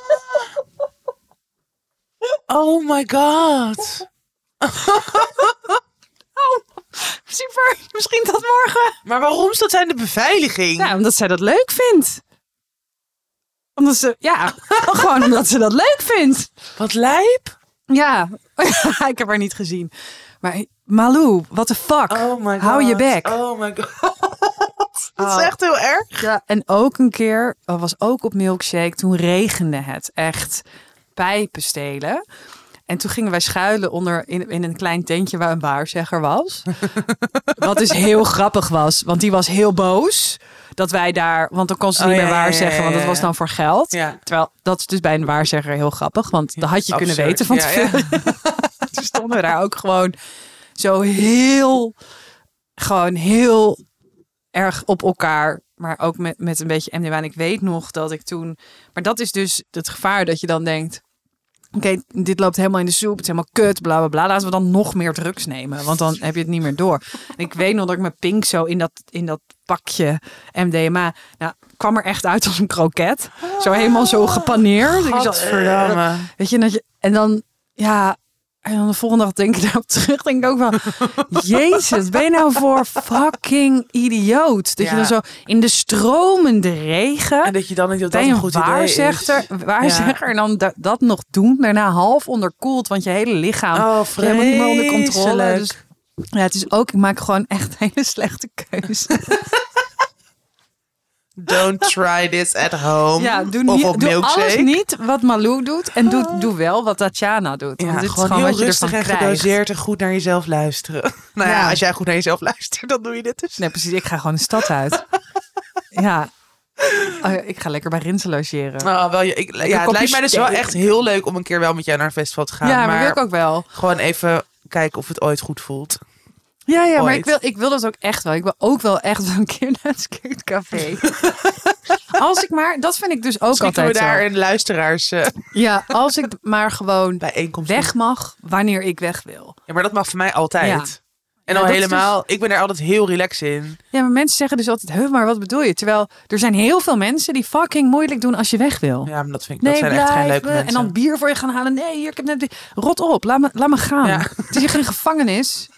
Oh my god. Super, misschien tot morgen. Maar waarom staat zij in de beveiliging? Ja, omdat zij dat leuk vindt. Omdat ze, ja, gewoon omdat ze dat leuk vindt. Wat lijp. Ja, ik heb haar niet gezien. Maar Malou, what the fuck? Oh my god. Hou je bek. Oh my god. Dat Oh. is echt heel erg. Ja, en ook een keer, dat was ook op Milkshake, toen regende het echt pijpen stelen. En toen gingen wij schuilen onder in, in een klein tentje waar een waarzegger was. Wat dus heel grappig was, want die was heel boos. dat wij daar, want dan kon ze Oh, niet meer ja, waarzeggen, ja, want ja. was dan voor geld. Ja. Terwijl dat is dus bij een waarzegger heel grappig, want dan had je kunnen weten van tevoren. Toen stonden we daar ook gewoon zo heel, gewoon heel erg op elkaar. Maar ook met, met een beetje MDMA. En ik weet nog dat ik toen... Maar dat is dus het gevaar dat je dan denkt... Oké, dit loopt helemaal in de soep. Het is helemaal kut, bla bla bla. Laten we dan nog meer drugs nemen. Want dan heb je het niet meer door. En ik weet nog dat ik mijn pink zo in dat, in dat pakje MDMA... Nou, kwam er echt uit als een kroket. Zo helemaal zo gepaneerd. Ik zat. Weet je, dat je, en dan, ja, en dan de volgende dag denk ik daarop terug, denk ik ook van, jezus, ben je nou voor fucking idioot? Dat Ja. je dan zo in de stromende regen, En dat je dan niet dat dat een goed idee is. waarzegger, waarzegger en dan da- dat nog doen, daarna half onderkoeld, want je hele lichaam Oh, helemaal niet meer onder controle. Dus, ja, het is ook, ik maak gewoon echt hele slechte keuze. Don't try this at home. Ja, doe, of niet, op doe milkshake. alles niet wat Malou doet en doe, doe wel wat Tatjana doet. Ja, want dit is gewoon, gewoon heel wat je rustig ervan en gedoseerd en goed naar jezelf luisteren. nou ja, Ja. als jij goed naar jezelf luistert, dan doe je dit dus. Nee, precies. Ik ga gewoon de stad uit. ja. Oh ja, ik ga lekker bij Rinsen logeren. Nou, wel, je- ik, ja, het kopje lijkt mij dus wel echt heel leuk om een keer wel met jou naar een festival te gaan. ja, maar, maar wil ik ook wel. gewoon even kijken of het ooit goed voelt. Ja, ja, maar ik wil, ik wil dat ook echt wel. Ik wil ook wel echt wel een keer naar het skatencafé. als ik maar, dat vind ik dus ook kunnen altijd we zo. daar een luisteraars eh, Ja, als ik maar gewoon weg mag wanneer ik weg wil. Ja, maar dat mag voor mij altijd. Ja. En Ja, al helemaal, ik ben er altijd heel relaxed in. Ja, maar mensen zeggen dus altijd, "Huh, maar wat bedoel je? Terwijl er zijn heel veel mensen die fucking moeilijk doen als je weg wil. Ja, maar dat vind ik, dat zijn echt geen leuke mensen. En dan bier voor je gaan halen. Nee, hier, ik heb net... Rot op, laat me, laat me gaan. Ja. Het is hier geen gevangenis.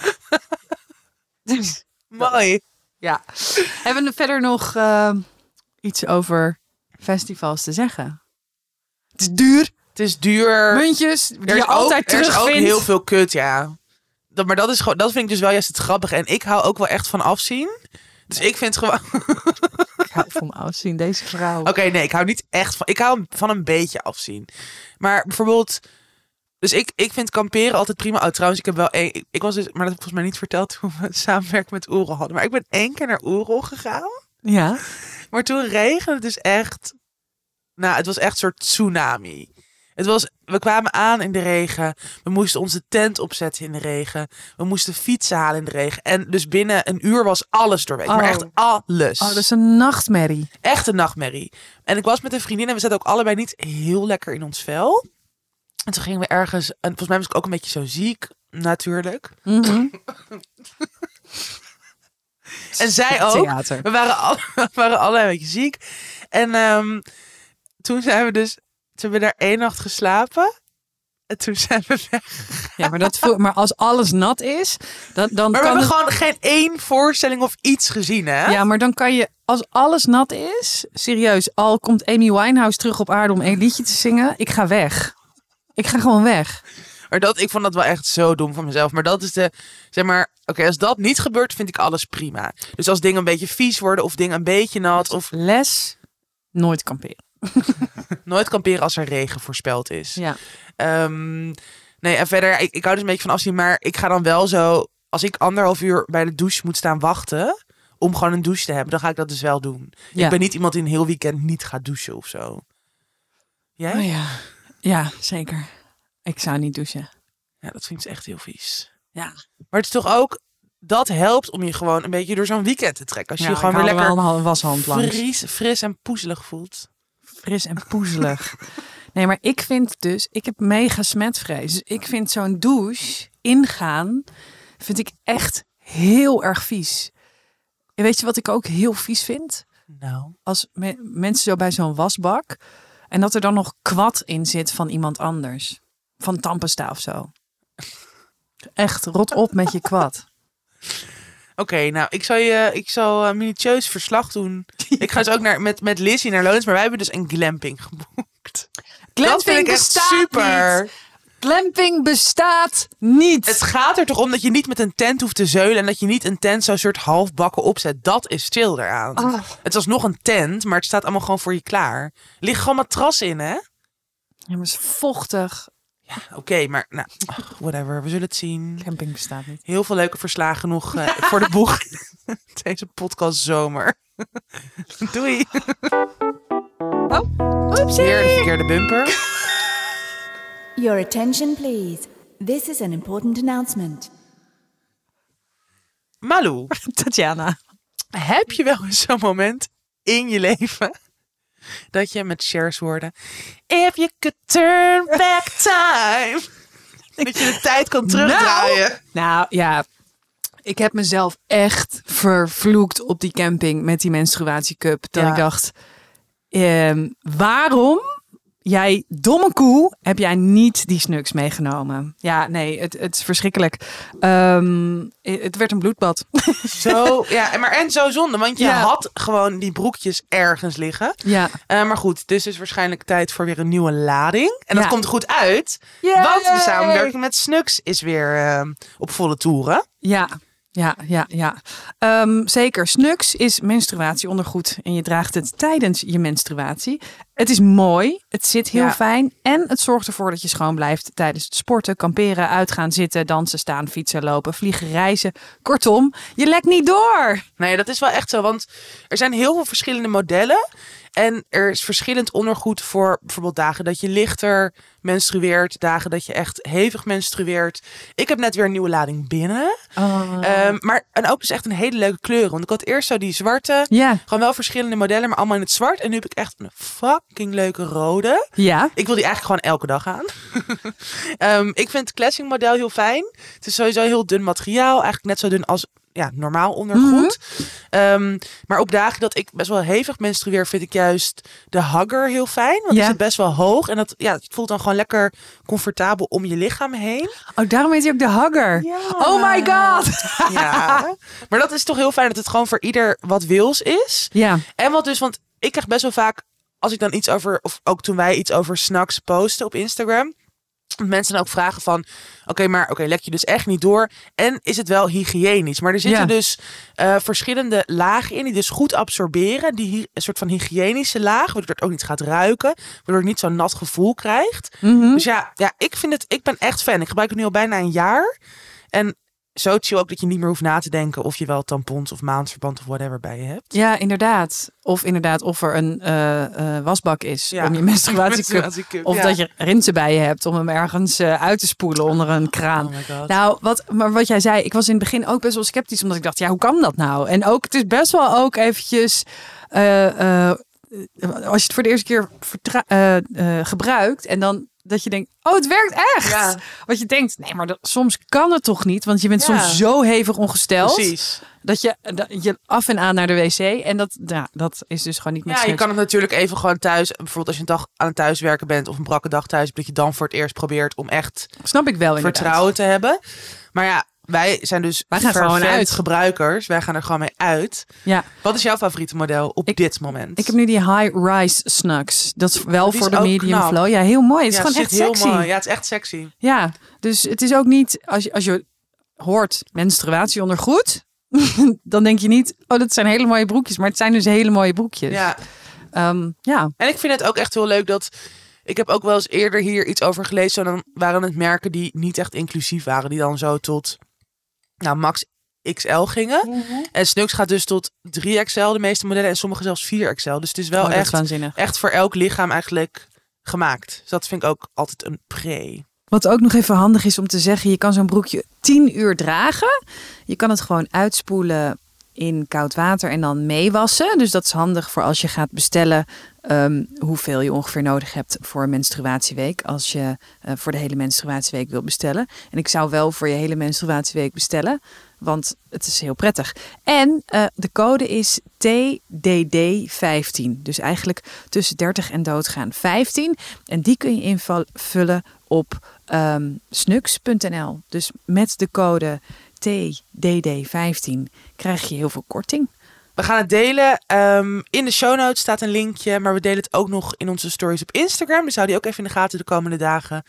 Dus, Mooi. ja. Hebben we verder nog eh, iets over festivals te zeggen? Het is duur. Het is duur. Muntjes die je altijd ook, er is ook terugvindt. heel veel kut, ja. Dat, maar dat, is gewoon, dat vind ik dus wel juist het grappige. En ik hou ook wel echt van afzien. Dus ik vind gewoon... Ik hou van afzien, deze vrouw. Oké, nee, ik hou niet echt van... Ik hou van een beetje afzien. Maar bijvoorbeeld... Dus ik, ik vind kamperen altijd prima. Oh, trouwens, ik heb wel één... Ik, ik was dus... Maar dat heb ik volgens mij niet verteld toen we samenwerking met Oerol hadden. Maar ik ben één keer naar Oerol gegaan. Ja. Maar toen regende het dus echt... Nou, het was echt een soort tsunami. Het was, we kwamen aan in de regen. We moesten onze tent opzetten in de regen. We moesten fietsen halen in de regen. En dus binnen een uur was alles doorweekt. Maar Oh. echt alles. Oh, dat is een nachtmerrie. Echt een nachtmerrie. En ik was met een vriendin en we zaten ook allebei niet heel lekker in ons vel. En toen gingen we ergens... En volgens mij was ik ook een beetje zo ziek, natuurlijk. Mhm. En zij ook. Theater. We waren, al, we waren allebei een beetje ziek. En ehm, toen zijn we dus... Toen hebben we daar één nacht geslapen. En toen zijn we weg. Ja, maar, dat voelt, maar als alles nat is, dan, dan Maar we kan hebben het- gewoon geen één voorstelling of iets gezien, hè? Ja, maar dan kan je, als alles nat is, serieus, al komt Amy Winehouse terug op aarde om een liedje te zingen, ik ga weg. Ik ga gewoon weg. Maar dat, ik vond dat wel echt zo dom van mezelf. Maar dat is de, zeg maar, oké, als dat niet gebeurt, vind ik alles prima. Dus als dingen een beetje vies worden of dingen een beetje nat of Les, nooit kamperen. nooit kamperen als er regen voorspeld is. Ja. Ehm, nee, en verder, ik, ik hou dus een beetje van afzien, maar ik ga dan wel zo, als ik anderhalf uur bij de douche moet staan wachten om gewoon een douche te hebben, dan ga ik dat dus wel doen. Ja. Ik ben niet iemand die een heel weekend niet gaat douchen of zo. Jij? Oh ja. Ja, zeker. Ik zou niet douchen. Ja, dat vind ik echt heel vies. Ja. Maar het is toch ook, dat helpt om je gewoon een beetje door zo'n weekend te trekken. Als je Ja, je gewoon weer er lekker wel een washand langs. fris, fris en poezelig voelt. Fris en poezelig. nee, maar ik vind dus, ik heb mega smetvrees. Dus ik vind zo'n douche ingaan, vind ik echt heel erg vies. En weet je wat ik ook heel vies vind? Nou. als me- mensen zo bij zo'n wasbak en dat er dan nog kwad in zit van iemand anders. Van tandpasta of zo. Echt, rot op met je kwad. Oké, nou, ik zal je, ik zal een minutieus verslag doen. Ik ga dus ook naar, met, met Lizzie naar Lowlands, maar wij hebben dus een glamping geboekt. dat vind ik echt super. niet. Glamping bestaat niet. Het gaat er toch om dat je niet met een tent hoeft te zeulen en dat je niet een tent zo soort halfbakken opzet. Dat is chill eraan. Ah. Het was nog een tent, maar het staat allemaal gewoon voor je klaar. Ligt gewoon matras in, hè? Ja, maar het is vochtig. Oké, maar nou, whatever. We zullen het zien. Camping bestaat niet. Heel veel leuke verslagen nog eh, voor de boeg. Deze podcast zomer. Doei. Oepsie! Weer de verkeerde bumper. Your attention, please. This is an important announcement. Malou, Tatjana. heb je wel eens zo'n moment in je leven dat je met shares hoorde If you could turn back time. dat je de tijd kan terugdraaien. Nou ja, ik heb mezelf echt vervloekt op die camping met die menstruatiecup. Dat Ja. ik dacht, ehm, waarom, jij domme koe, heb jij niet die snuks meegenomen? Ja, nee, het, het is verschrikkelijk. Ehm, het werd een bloedbad. Zo, ja, en maar en zo zonde, want je Ja. had gewoon die broekjes ergens liggen. ja. Eh, maar goed, dus is waarschijnlijk tijd voor weer een nieuwe lading. En dat Ja. komt goed uit, Yay! want de samenwerking met Snux is weer eh, op volle toeren. Ja, ja, ja, ja. Ehm, zeker. Snux is menstruatieondergoed en je draagt het tijdens je menstruatie. Het is mooi, het zit heel Ja. fijn en het zorgt ervoor dat je schoon blijft tijdens het sporten, kamperen, uitgaan, zitten, dansen, staan, fietsen, lopen, vliegen, reizen. Kortom, je lekt niet door. Nee, dat is wel echt zo, want er zijn heel veel verschillende modellen. En er is verschillend ondergoed voor bijvoorbeeld dagen dat je lichter menstrueert, dagen dat je echt hevig menstrueert. Ik heb net weer een nieuwe lading binnen. Ehm, maar en ook dus echt een hele leuke kleuren. Want ik had eerst zo die zwarte, ja, gewoon wel verschillende modellen, maar allemaal in het zwart. En nu heb ik echt een fucking leuke rode. ja, Ik wil die eigenlijk gewoon elke dag aan. Ehm, ik vind het classic model heel fijn. Het is sowieso heel dun materiaal. Eigenlijk net zo dun als ja, normaal ondergoed. Ehm, maar op dagen dat ik best wel hevig menstrueer, vind ik juist de hugger heel fijn. Want die Ja. zit best wel hoog. En dat ja, het voelt dan gewoon lekker comfortabel om je lichaam heen. Oh, daarom heet hij ook de hugger. Oh my god. Ja. maar dat is toch heel fijn dat het gewoon voor ieder wat wils is. Ja, En wat dus, want ik krijg best wel vaak, als ik dan iets over, of ook toen wij iets over snacks posten op Instagram, mensen dan ook vragen van, oké, maar oké, lek je dus echt niet door? En is het wel hygiënisch? Maar er zitten Ja. dus eh, verschillende lagen in die dus goed absorberen. Die een soort van hygiënische laag, waardoor het ook niet gaat ruiken, waardoor het niet zo'n nat gevoel krijgt. Mhm. Dus ja, ja, ik vind het, ik ben echt fan. Ik gebruik het nu al bijna een jaar. En zo chill ook dat je niet meer hoeft na te denken of je wel tampons of maandverband of whatever bij je hebt. ja, inderdaad. Of inderdaad, of er een eh, eh, wasbak is Ja. om je menstruatiecup. Of ja. dat je rinsen bij je hebt om hem ergens eh, uit te spoelen onder een kraan. Oh god. Nou, wat, maar wat jij zei, ik was in het begin ook best wel sceptisch, omdat ik dacht, ja, hoe kan dat nou? En ook, het is best wel ook eventjes, als je het voor de eerste keer gebruikt en dan dat je denkt, oh, het werkt echt. Ja. Wat je denkt, nee, maar dat, soms kan het toch niet, want je bent Ja. soms zo hevig ongesteld Precies. dat je, dat je af en aan naar de wc en dat, ja, dat is dus gewoon niet met Ja, je kan het natuurlijk even gewoon thuis. Bijvoorbeeld als je een dag aan het thuiswerken bent of een brakke dag thuis, dat je dan voor het eerst probeert om echt Snap ik wel inderdaad. vertrouwen te hebben. Maar ja, wij zijn dus Wij gaan gewoon uit. gebruikers. Wij gaan er gewoon mee uit. Ja, Wat is jouw favoriete model op Ik- dit moment? ik heb nu die high-rise snugs. Dat is wel is voor de medium knap. flow. Ja, heel mooi. Het is gewoon echt heel sexy. mooi. Ja, het is echt sexy. Ja, dus het is ook niet, als je, als je hoort menstruatie ondergoed, dan denk je niet, oh, dat zijn hele mooie broekjes. Maar het zijn dus hele mooie broekjes. Ja. Ehm, ja. En ik vind het ook echt heel leuk dat. Ik heb ook wel eens eerder hier iets over gelezen. En dan waren het merken die niet echt inclusief waren. Die dan zo tot nou, max XL gingen. Mhm. En Snux gaat dus tot 3XL, de meeste modellen. En sommige zelfs 4XL. Dus het is wel Oh, is echt, waanzinnig. echt voor elk lichaam eigenlijk gemaakt. Dus dat vind ik ook altijd een pre. Wat ook nog even handig is om te zeggen, je kan zo'n broekje 10 uur dragen. Je kan het gewoon uitspoelen in koud water en dan meewassen. Dus dat is handig voor als je gaat bestellen ehm, hoeveel je ongeveer nodig hebt voor een menstruatieweek. Als je eh, voor de hele menstruatieweek wilt bestellen. En ik zou wel voor je hele menstruatieweek bestellen, want het is heel prettig. En eh, de code is TDD15. Dus eigenlijk tussen 30 en doodgaan 15. En die kun je invullen op ehm snux.nl. Dus met de code TDD15 krijg je heel veel korting. We gaan het delen. Ehm, in de show notes staat een linkje. Maar we delen het ook nog in onze stories op Instagram. Dus hou die ook even in de gaten de komende dagen.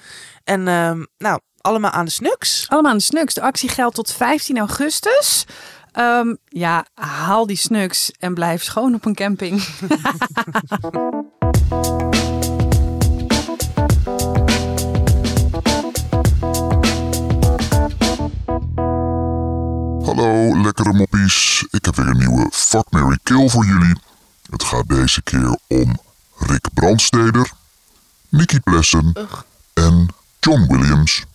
En ehm, nou, allemaal aan de Snux. Allemaal aan de Snux. De actie geldt tot 15 augustus. Ehm, ja, haal die Snux en blijf schoon op een camping. Hallo, lekkere moppies. Ik heb weer een nieuwe Fuck, Mary Kill voor jullie. Het gaat deze keer om Rick Brandsteder, Nicky Plessen en John Williams.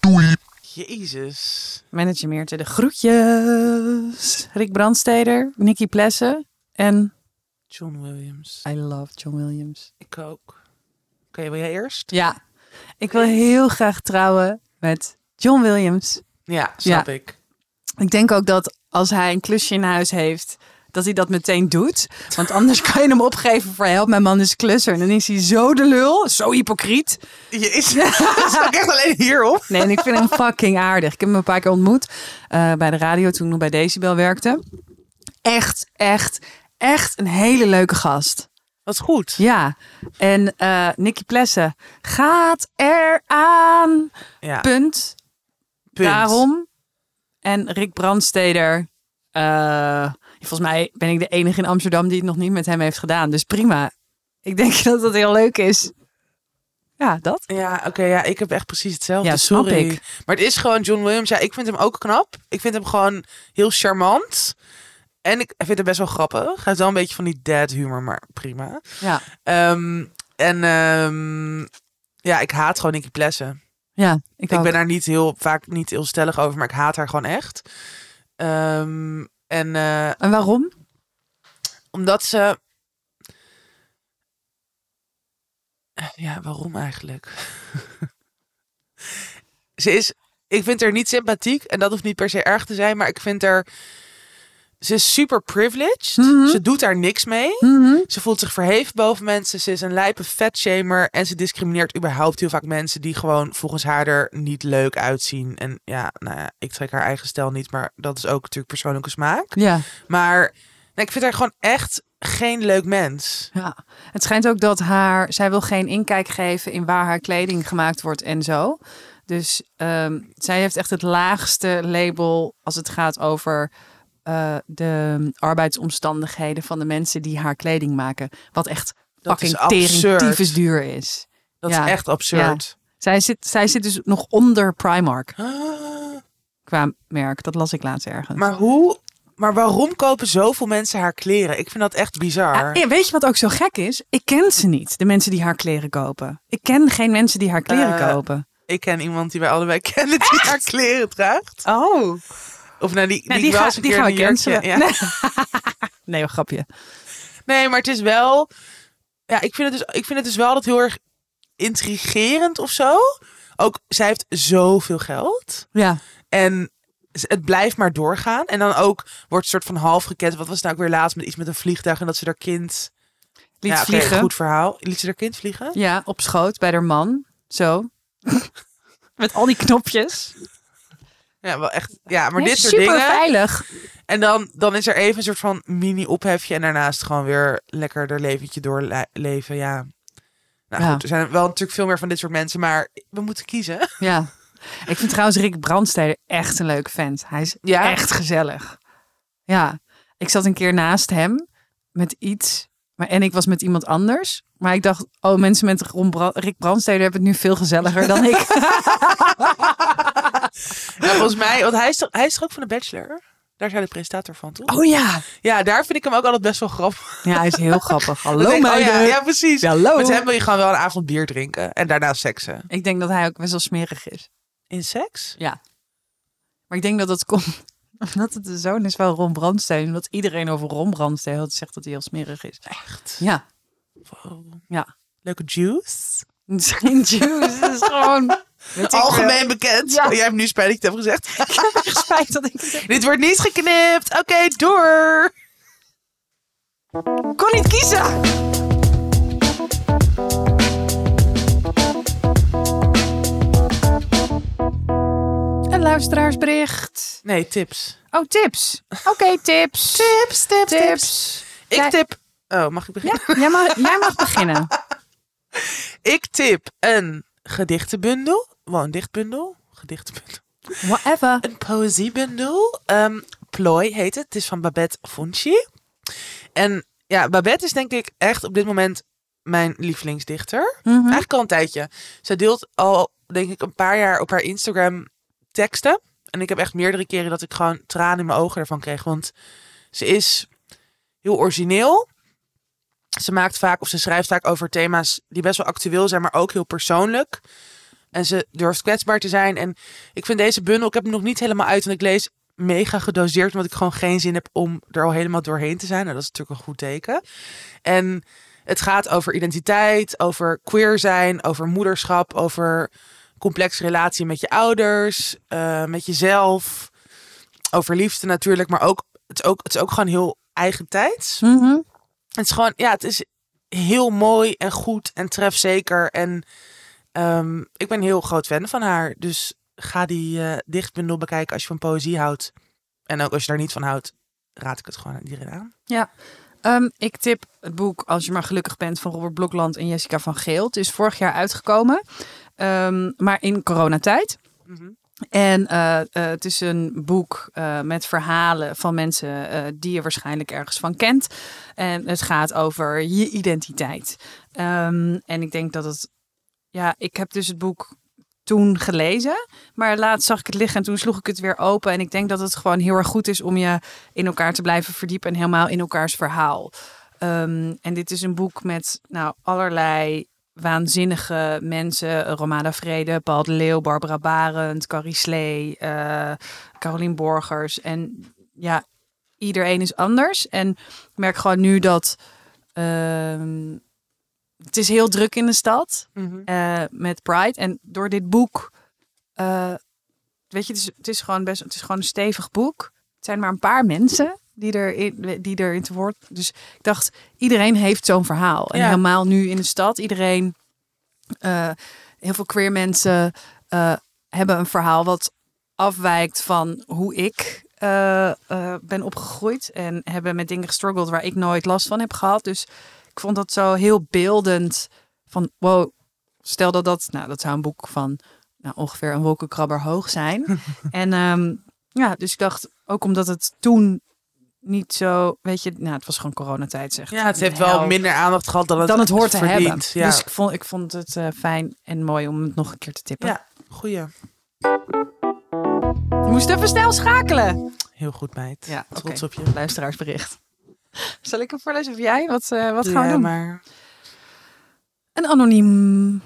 Doei! Jezus. Manager Meerte, de groetjes. Rick Brandsteder, Nicky Plessen en John Williams. I love John Williams. Ik ook. Oké, wil jij eerst? Ja, ik wil heel graag trouwen met John Williams. Ja, snap ik. Ik denk ook dat als hij een klusje in huis heeft, dat hij dat meteen doet. Want anders kan je hem opgeven voor help, mijn man is klusser. En dan is hij zo de lul, zo hypocriet. Dat sta ik echt alleen hierop. Nee, en ik vind hem fucking aardig. Ik heb hem een paar keer ontmoet eh, bij de radio toen ik nog bij Decibel werkte. Echt, echt, echt een hele leuke gast. Wat goed. Ja, en eh Nicky Plessen gaat eraan. Ja, Punt. punt. Daarom. En Rick Brandsteder. eh, volgens mij ben ik de enige in Amsterdam die het nog niet met hem heeft gedaan. Dus prima. Ik denk dat dat heel leuk is. Ja, dat. Ja, oké, ja, ik heb echt precies hetzelfde. Ja, Sorry. ik. Maar het is gewoon John Williams. Ja, ik vind hem ook knap. Ik vind hem gewoon heel charmant. En ik vind hem best wel grappig. Hij heeft wel een beetje van die dad humor, maar prima. Ja, Ehm, en ehm, ja, ik haat gewoon Nicky Plessen. Ja ik, Ik ben daar niet heel vaak niet heel stellig over, maar ik haat haar gewoon echt. Ehm, en eh, En waarom? omdat ze. Ja, waarom eigenlijk? ze is. Ik vind haar niet sympathiek en dat hoeft niet per se erg te zijn, maar ik vind haar. Ze is super privileged. Mhm. Ze doet daar niks mee. Mhm. Ze voelt zich verheven boven mensen. Ze is een lijpe vetshamer. En ze discrimineert überhaupt heel vaak mensen die gewoon volgens haar er niet leuk uitzien. En ja, nou ja, ik trek haar eigen stijl niet. Maar dat is ook natuurlijk persoonlijke smaak. Ja. Maar nee, ik vind haar gewoon echt geen leuk mens. Ja, het schijnt ook dat haar, zij wil geen inkijk geven in waar haar kleding gemaakt wordt en zo. Dus ehm, zij heeft echt het laagste label als het gaat over eh, de arbeidsomstandigheden van de mensen die haar kleding maken. Wat echt fucking tering duur is. Dat Ja. is echt absurd. Zij zit, zij zit dus nog onder Primark Ah, qua merk. Dat las ik laatst ergens. Maar hoe... Maar waarom kopen zoveel mensen haar kleren? Ik vind dat echt bizar. Ja, weet je wat ook zo gek is? Ik ken ze niet, de mensen die haar kleren kopen. Ik ken geen mensen die haar kleren Eh, kopen. Ik ken iemand die wij allebei kennen die haar kleren draagt. Oh. Of nou, die, Nou, die, die, ga, die gaan we cancelen. Ja. Nee, een grapje. Nee, maar het is wel. Ja, ik vind het dus, ik vind het dus wel altijd heel erg intrigerend of zo. Ook zij heeft zoveel geld. Ja. En het blijft maar doorgaan. En dan ook wordt soort van half gekend. Wat was het nou ook weer laatst met iets met een vliegtuig en dat ze haar kind. Liet ja, vliegen. goed verhaal. Liet ze haar kind vliegen? Ja, op schoot bij haar man. Zo. Met al die knopjes. Ja, wel echt. Ja, maar Ja, dit soort super dingen. veilig. En dan, dan is er even een soort van mini ophefje. En daarnaast gewoon weer lekker haar leventje doorleven. Ja. Nou Ja. goed, er zijn wel natuurlijk veel meer van dit soort mensen. Maar we moeten kiezen. Ja. Ik vind trouwens Rick Brandsteder echt een leuke vent. Hij is Ja? echt gezellig. Ja. Ik zat een keer naast hem met iets. Maar, en ik was met iemand anders. Maar ik dacht, oh, mensen met Rick Brandsteder hebben het nu veel gezelliger dan ik. Ja, volgens mij, want hij is, toch, hij is toch ook van de Bachelor? Daar is hij de presentator van, toch? Oh ja. Ja, daar vind ik hem ook altijd best wel grappig. Ja, hij is heel grappig. Hallo ik, oh meiden. ja, ja, precies. Hallo. Met hem wil je gewoon wel een avond bier drinken. En daarna seksen. Ik denk dat hij ook best wel smerig is. In seks? Ja. Maar ik denk dat het komt omdat het de zoon is van Ron Brandstede. Omdat iedereen over Ron Brandstede zegt dat hij heel smerig is. Echt? Ja. Wow. Ja. Leuke juice? Geen juice. Het is gewoon... Algemeen bekend. Ja. Oh, jij hebt nu spijt dat ik het heb gezegd. spijt dat ik het heb. Dit wordt niet geknipt. Oké, door. kon niet kiezen. Een luisteraarsbericht. Nee, tips. Oh, tips. Oké, tips. Tips, tips, Tips. Ik Jij- tip... Oh, mag ik beginnen? Ja, jij mag, jij mag beginnen. Ik tip een gedichtenbundel. Woondichtbundel. Gedichtenbundel. Whatever. Een poëziebundel. Ehm Plooi heet het. Het is van Babette Funchi. En ja, Babette is denk ik echt op dit moment mijn lievelingsdichter. Mhm. Eigenlijk al een tijdje. Zij deelt al, denk ik, een paar jaar op haar Instagram teksten. En ik heb echt meerdere keren dat ik gewoon tranen in mijn ogen ervan kreeg. Want ze is heel origineel. Ze maakt vaak, of ze schrijft vaak over thema's die best wel actueel zijn, maar ook heel persoonlijk. En ze durft kwetsbaar te zijn. En ik vind deze bundel, ik heb hem nog niet helemaal uit, want ik lees mega gedoseerd, omdat ik gewoon geen zin heb om er al helemaal doorheen te zijn. Nou, dat is natuurlijk een goed teken. En het gaat over identiteit, over queer zijn, over moederschap, over complexe relatie met je ouders, uh, met jezelf, over liefde natuurlijk, maar ook het is ook, het is ook gewoon heel eigen tijd. Mhm. Het is gewoon, ja, het is heel mooi en goed en trefzeker. En um, ik ben een heel groot fan van haar. Dus ga die uh, dichtbundel bekijken als je van poëzie houdt. En ook als je daar niet van houdt, raad ik het gewoon aan iedereen aan. Ja. Um, ik tip het boek Als je maar gelukkig bent van Robert Blokland en Jessica van Geel. Het is vorig jaar uitgekomen, um, maar in coronatijd. Mm -hmm. En uh, uh, het is een boek uh, met verhalen van mensen die je waarschijnlijk ergens van kent. En het gaat over je identiteit. Um, en ik denk dat het. Ja, ik heb dus het boek toen gelezen. Maar laatst zag ik het liggen en toen sloeg ik het weer open. En ik denk dat het gewoon heel erg goed is om je in elkaar te blijven verdiepen en helemaal in elkaars verhaal. Um, en dit is een boek met nou, allerlei waanzinnige mensen. Romana Vrede, Paul de Leeuw, Barbara Barend, Carrie Slee, uh, Carolien Borgers. En ja, iedereen is anders. En ik merk gewoon nu dat... Uh, het is heel druk in de stad mm -hmm. uh, met Pride. En door dit boek... Uh, weet je, het is, het is, gewoon best... Het is gewoon een stevig boek. Het zijn maar een paar mensen die erin, die erin te woord. Dus ik dacht, iedereen heeft zo'n verhaal. En ja. helemaal nu in de stad, iedereen, uh, heel veel queer mensen uh, hebben een verhaal wat afwijkt van hoe ik uh, ben opgegroeid. En hebben met dingen gestruggeld waar ik nooit last van heb gehad. Dus ik vond dat zo heel beeldend. Van wow, stel dat dat, nou, dat zou een boek van nou, ongeveer een wolkenkrabber hoog zijn. en um, ja, dus ik dacht, ook omdat het toen niet zo, weet je, nou, het was gewoon coronatijd, zeg. Ja, het heeft wel minder aandacht gehad dan het, dan het hoort te verdient. hebben. Ja. Dus ik vond, ik vond het uh, fijn en mooi om het nog een keer te tippen. Ja, goeie. Je moest even snel schakelen. Heel goed, meid. Ja, Trots okay. op je. Luisteraarsbericht. Zal ik hem voorlezen of jij? Wat, uh, wat gaan ja, we doen? maar... Een anoniem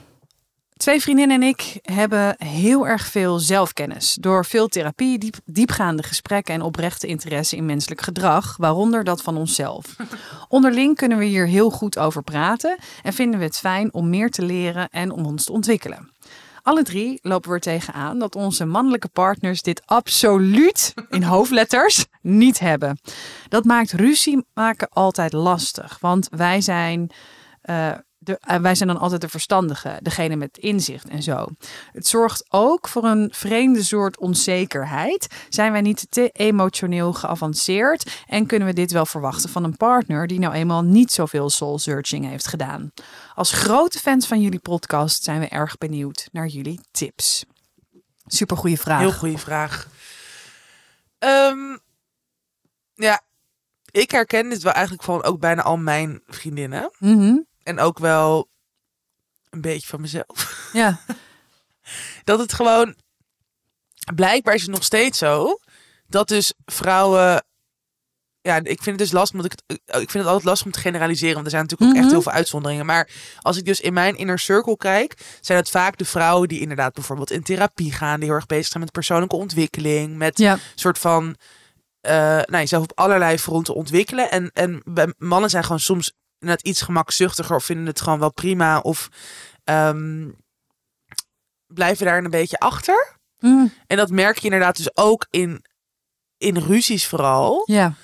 Twee vriendinnen en ik hebben heel erg veel zelfkennis. Door veel therapie, diep, diepgaande gesprekken en oprechte interesse in menselijk gedrag, waaronder dat van onszelf. Onderling kunnen we hier heel goed over praten en vinden we het fijn om meer te leren en om ons te ontwikkelen. Alle drie lopen we er tegenaan dat onze mannelijke partners dit absoluut in hoofdletters niet hebben. Dat maakt ruzie maken altijd lastig, want wij zijn. Uh, de, uh, wij zijn dan altijd de verstandige, degene met inzicht en zo. Het zorgt ook voor een vreemde soort onzekerheid. Zijn wij niet te emotioneel geavanceerd en kunnen we dit wel verwachten van een partner die nou eenmaal niet zoveel soul searching heeft gedaan? Als grote fans van jullie podcast zijn we erg benieuwd naar jullie tips. Super goede vraag. Heel goede vraag. Um, ja, ik herken dit wel eigenlijk van ook bijna al mijn vriendinnen. Mm -hmm. En ook wel een beetje van mezelf. Ja. dat het gewoon. Blijkbaar is het nog steeds zo. Dat dus vrouwen. Ja, ik vind het dus lastig. Want ik, ik vind het altijd lastig om te generaliseren. Want er zijn natuurlijk ook Mhm. echt heel veel uitzonderingen. Maar als ik dus in mijn inner circle kijk. Zijn het vaak de vrouwen die inderdaad bijvoorbeeld in therapie gaan. Die heel erg bezig zijn met persoonlijke ontwikkeling. Met Ja. soort van. eh nou, jezelf op allerlei fronten ontwikkelen. En, en bij mannen zijn gewoon soms net iets gemakzuchtiger of vinden het gewoon wel prima of ehm, blijven daar een beetje achter. Mm, En dat merk je inderdaad dus ook in, in ruzies vooral. ja.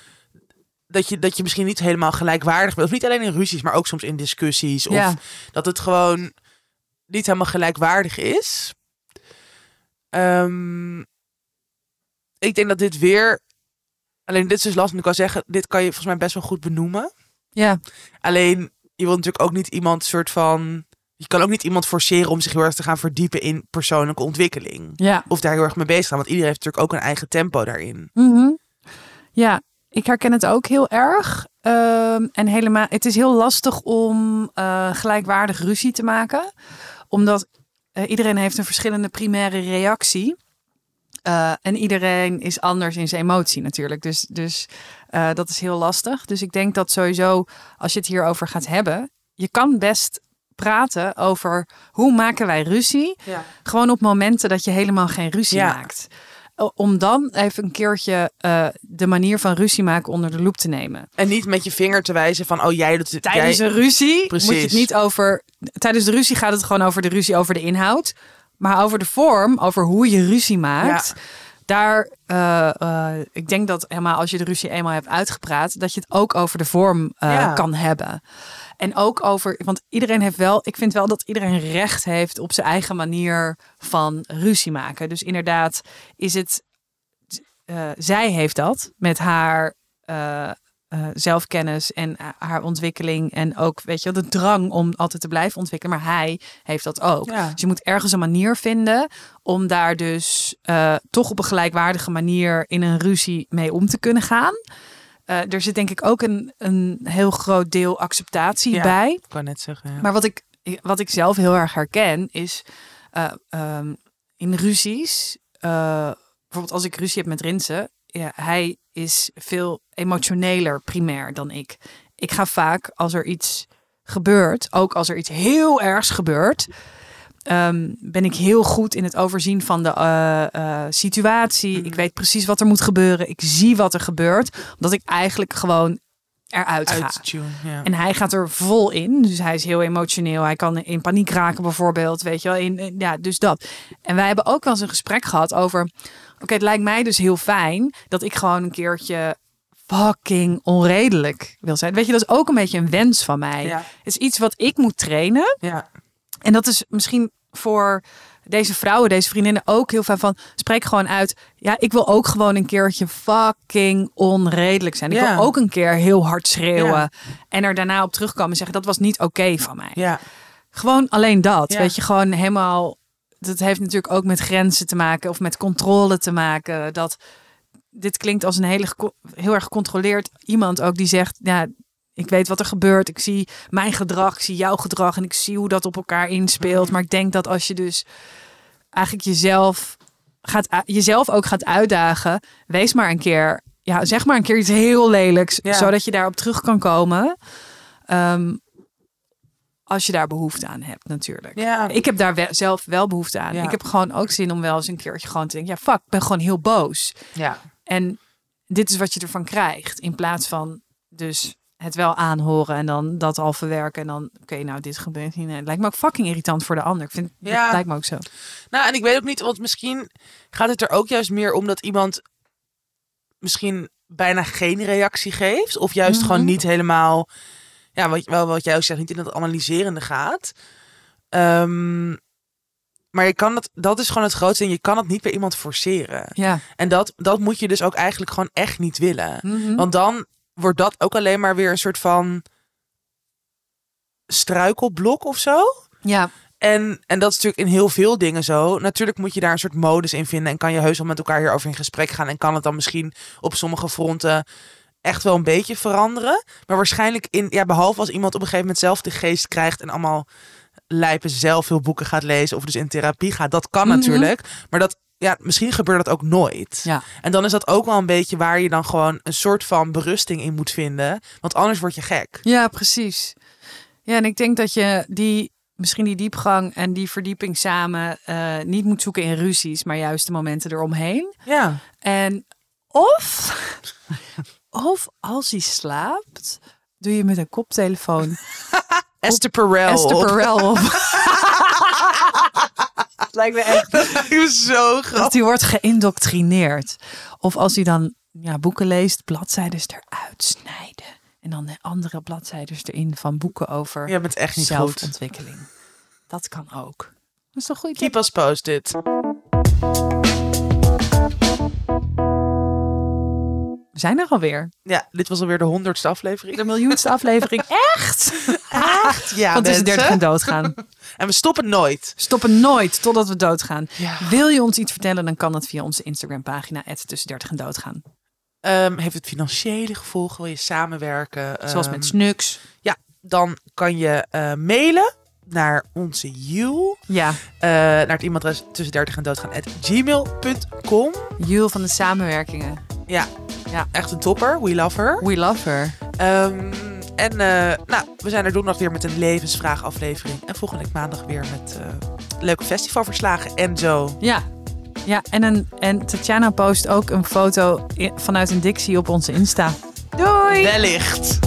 Dat je, dat je misschien niet helemaal gelijkwaardig bent. Of niet alleen in ruzies, maar ook soms in discussies. Of Ja. dat het gewoon niet helemaal gelijkwaardig is. Ehm, ik denk dat dit weer... Alleen dit is dus lastig. Ik kan zeggen, dit kan je volgens mij best wel goed benoemen. Ja. Alleen, je wilt natuurlijk ook niet iemand soort van... Je kan ook niet iemand forceren om zich heel erg te gaan verdiepen in persoonlijke ontwikkeling. Ja. Of daar heel erg mee bezig gaan. Want iedereen heeft natuurlijk ook een eigen tempo daarin. Mhm. Ja, ik herken het ook heel erg. Ehm, en helemaal, het is heel lastig om eh, gelijkwaardig ruzie te maken. Omdat eh, iedereen heeft een verschillende primaire reactie. Eh, en iedereen is anders in zijn emotie natuurlijk. Dus, dus eh, dat is heel lastig. Dus ik denk dat sowieso, als je het hierover gaat hebben, je kan best praten over hoe maken wij ruzie. Ja. Gewoon op momenten dat je helemaal geen ruzie Ja. maakt. Om dan even een keertje eh, de manier van ruzie maken onder de loep te nemen. En niet met je vinger te wijzen van, oh jij doet het. Tijdens jij... een ruzie moet je het niet over. Tijdens de ruzie gaat het gewoon over de ruzie, over de inhoud. Maar over de vorm, over hoe je ruzie maakt. Ja. Daar, eh, eh, ik denk dat helemaal als je de ruzie eenmaal hebt uitgepraat, dat je het ook over de vorm eh, Ja. kan hebben. En ook over, want iedereen heeft wel, ik vind wel dat iedereen recht heeft op zijn eigen manier van ruzie maken. Dus inderdaad, is het, zij heeft dat met haar eh, eh, zelfkennis en ha- haar ontwikkeling. En ook, weet je, de drang om altijd te blijven ontwikkelen. Maar hij heeft dat ook. Ja. Dus je moet ergens een manier vinden om daar dus eh, toch op een gelijkwaardige manier in een ruzie mee om te kunnen gaan. Eh, er zit denk ik ook een, een heel groot deel acceptatie Ja. bij. Ik kan net zeggen. ja. Maar wat ik, wat ik zelf heel erg herken is eh, ehm, in ruzies. eh, bijvoorbeeld als ik ruzie heb met Rinsen. Ja, hij is veel emotioneler primair dan ik. Ik ga vaak als er iets gebeurt, ook als er iets heel ergs gebeurt. ehm, ben ik heel goed in het overzien van de eh, eh, situatie. Ik weet precies wat er moet gebeuren. Ik zie wat er gebeurt. Omdat ik eigenlijk gewoon eruit ga. Ja. En hij gaat er vol in. Dus hij is heel emotioneel. Hij kan in paniek raken bijvoorbeeld. Weet je wel. In, in- ja, dus dat. En wij hebben ook wel eens een gesprek gehad over... Oké, het lijkt mij dus heel fijn dat ik gewoon een keertje fucking onredelijk wil zijn. Weet je, dat is ook een beetje een wens van mij. Ja. Het is iets wat ik moet trainen. ja. En dat is misschien voor deze vrouwen, deze vriendinnen ook heel fijn van spreek gewoon uit. Ja, ik wil ook gewoon een keertje fucking onredelijk zijn. Ik Ja. wil ook een keer heel hard schreeuwen Ja. en er daarna op terugkomen en zeggen dat was niet oké van mij. ja. Gewoon alleen dat, weet je, gewoon helemaal. Dat heeft natuurlijk ook met grenzen te maken of met controle te maken. Dat dit klinkt als een hele heel erg gecontroleerd iemand ook die zegt, ja, ik weet wat er gebeurt. Ik zie mijn gedrag, ik zie jouw gedrag en ik zie hoe dat op elkaar inspeelt. Mhm. Maar ik denk dat als je dus eigenlijk jezelf gaat, jezelf ook gaat uitdagen, wees maar een keer, ja, zeg maar een keer iets heel lelijks, Ja. zodat je daarop terug kan komen. Ehm, als je daar behoefte aan hebt, natuurlijk. Ja. Ik heb daar zelf wel behoefte aan. Ja. Ik heb gewoon ook zin om wel eens een keertje gewoon te denken: ja, fuck, ik ben gewoon heel boos. ja. En dit is wat je ervan krijgt. In plaats van dus het wel aanhoren en dan dat al verwerken. En dan, oké, nou, dit gebeurt niet. Het lijkt me ook fucking irritant voor de ander. Ik vind, Ja. het lijkt me ook zo. Nou, en ik weet ook niet, want misschien gaat het er ook juist meer om dat iemand misschien bijna geen reactie geeft. Of juist Mhm. gewoon niet helemaal, ja, wat, wel wat jij ook zegt, niet in het analyserende gaat. Ehm, maar je kan dat, dat is gewoon het grootste. En je kan het niet bij iemand forceren. Ja. En dat, dat moet je dus ook eigenlijk gewoon echt niet willen. Mhm. Want dan wordt dat ook alleen maar weer een soort van struikelblok of zo. ja. En, en dat is natuurlijk in heel veel dingen zo. Natuurlijk moet je daar een soort modus in vinden. En kan je heus wel met elkaar hierover in gesprek gaan. En kan het dan misschien op sommige fronten echt wel een beetje veranderen. Maar waarschijnlijk, in, ja, behalve als iemand op een gegeven moment zelf de geest krijgt. En allemaal lijpen zelf veel boeken gaat lezen. Of dus in therapie gaat. Dat kan Mhm. natuurlijk. Maar dat, ja, misschien gebeurt dat ook nooit. Ja. En dan is dat ook wel een beetje waar je dan gewoon een soort van berusting in moet vinden. Want anders word je gek. ja, precies. Ja, en ik denk dat je die misschien die diepgang en die verdieping samen eh, niet moet zoeken in ruzies, maar juist de momenten eromheen. Ja. En of, of als hij slaapt, doe je met een koptelefoon Esther Perel. Esther. Perel op. Het lijkt me echt Dat is zo grappig. dat hij wordt geïndoctrineerd. Of als hij dan ja, boeken leest, bladzijdes eruit snijden. En dan de andere bladzijdes erin van boeken over Je bent echt niet goed. zelfontwikkeling. Dat kan ook. Dat is toch goed? Keep us posted. Zijn er alweer. Ja, dit was alweer de honderdste aflevering. De miljoenste aflevering. Echt? Echt? Ja, Van tussen 30 en doodgaan. En we stoppen nooit. Stoppen nooit totdat we doodgaan. Ja. Wil je ons iets vertellen, dan kan dat via onze Instagram pagina. Tussen 30 en doodgaan. Ehm, heeft het financiële gevolgen? Wil je samenwerken? Zoals Ehm, met Snux. Ja, dan kan je eh, mailen. naar onze Jules. Ja, eh, naar het e-mailadres tussen 30 en doodgaan at gmail.com. Jules van de samenwerkingen. Ja. Ja. echt een topper. We love her. We love her. Ehm, en eh, nou, we zijn er donderdag weer met een levensvraagaflevering. En volgende week maandag weer met eh, leuke festivalverslagen en zo. Ja. Ja, en, een, en Tatjana post ook een foto vanuit een Dixie op onze Insta. Doei! Wellicht.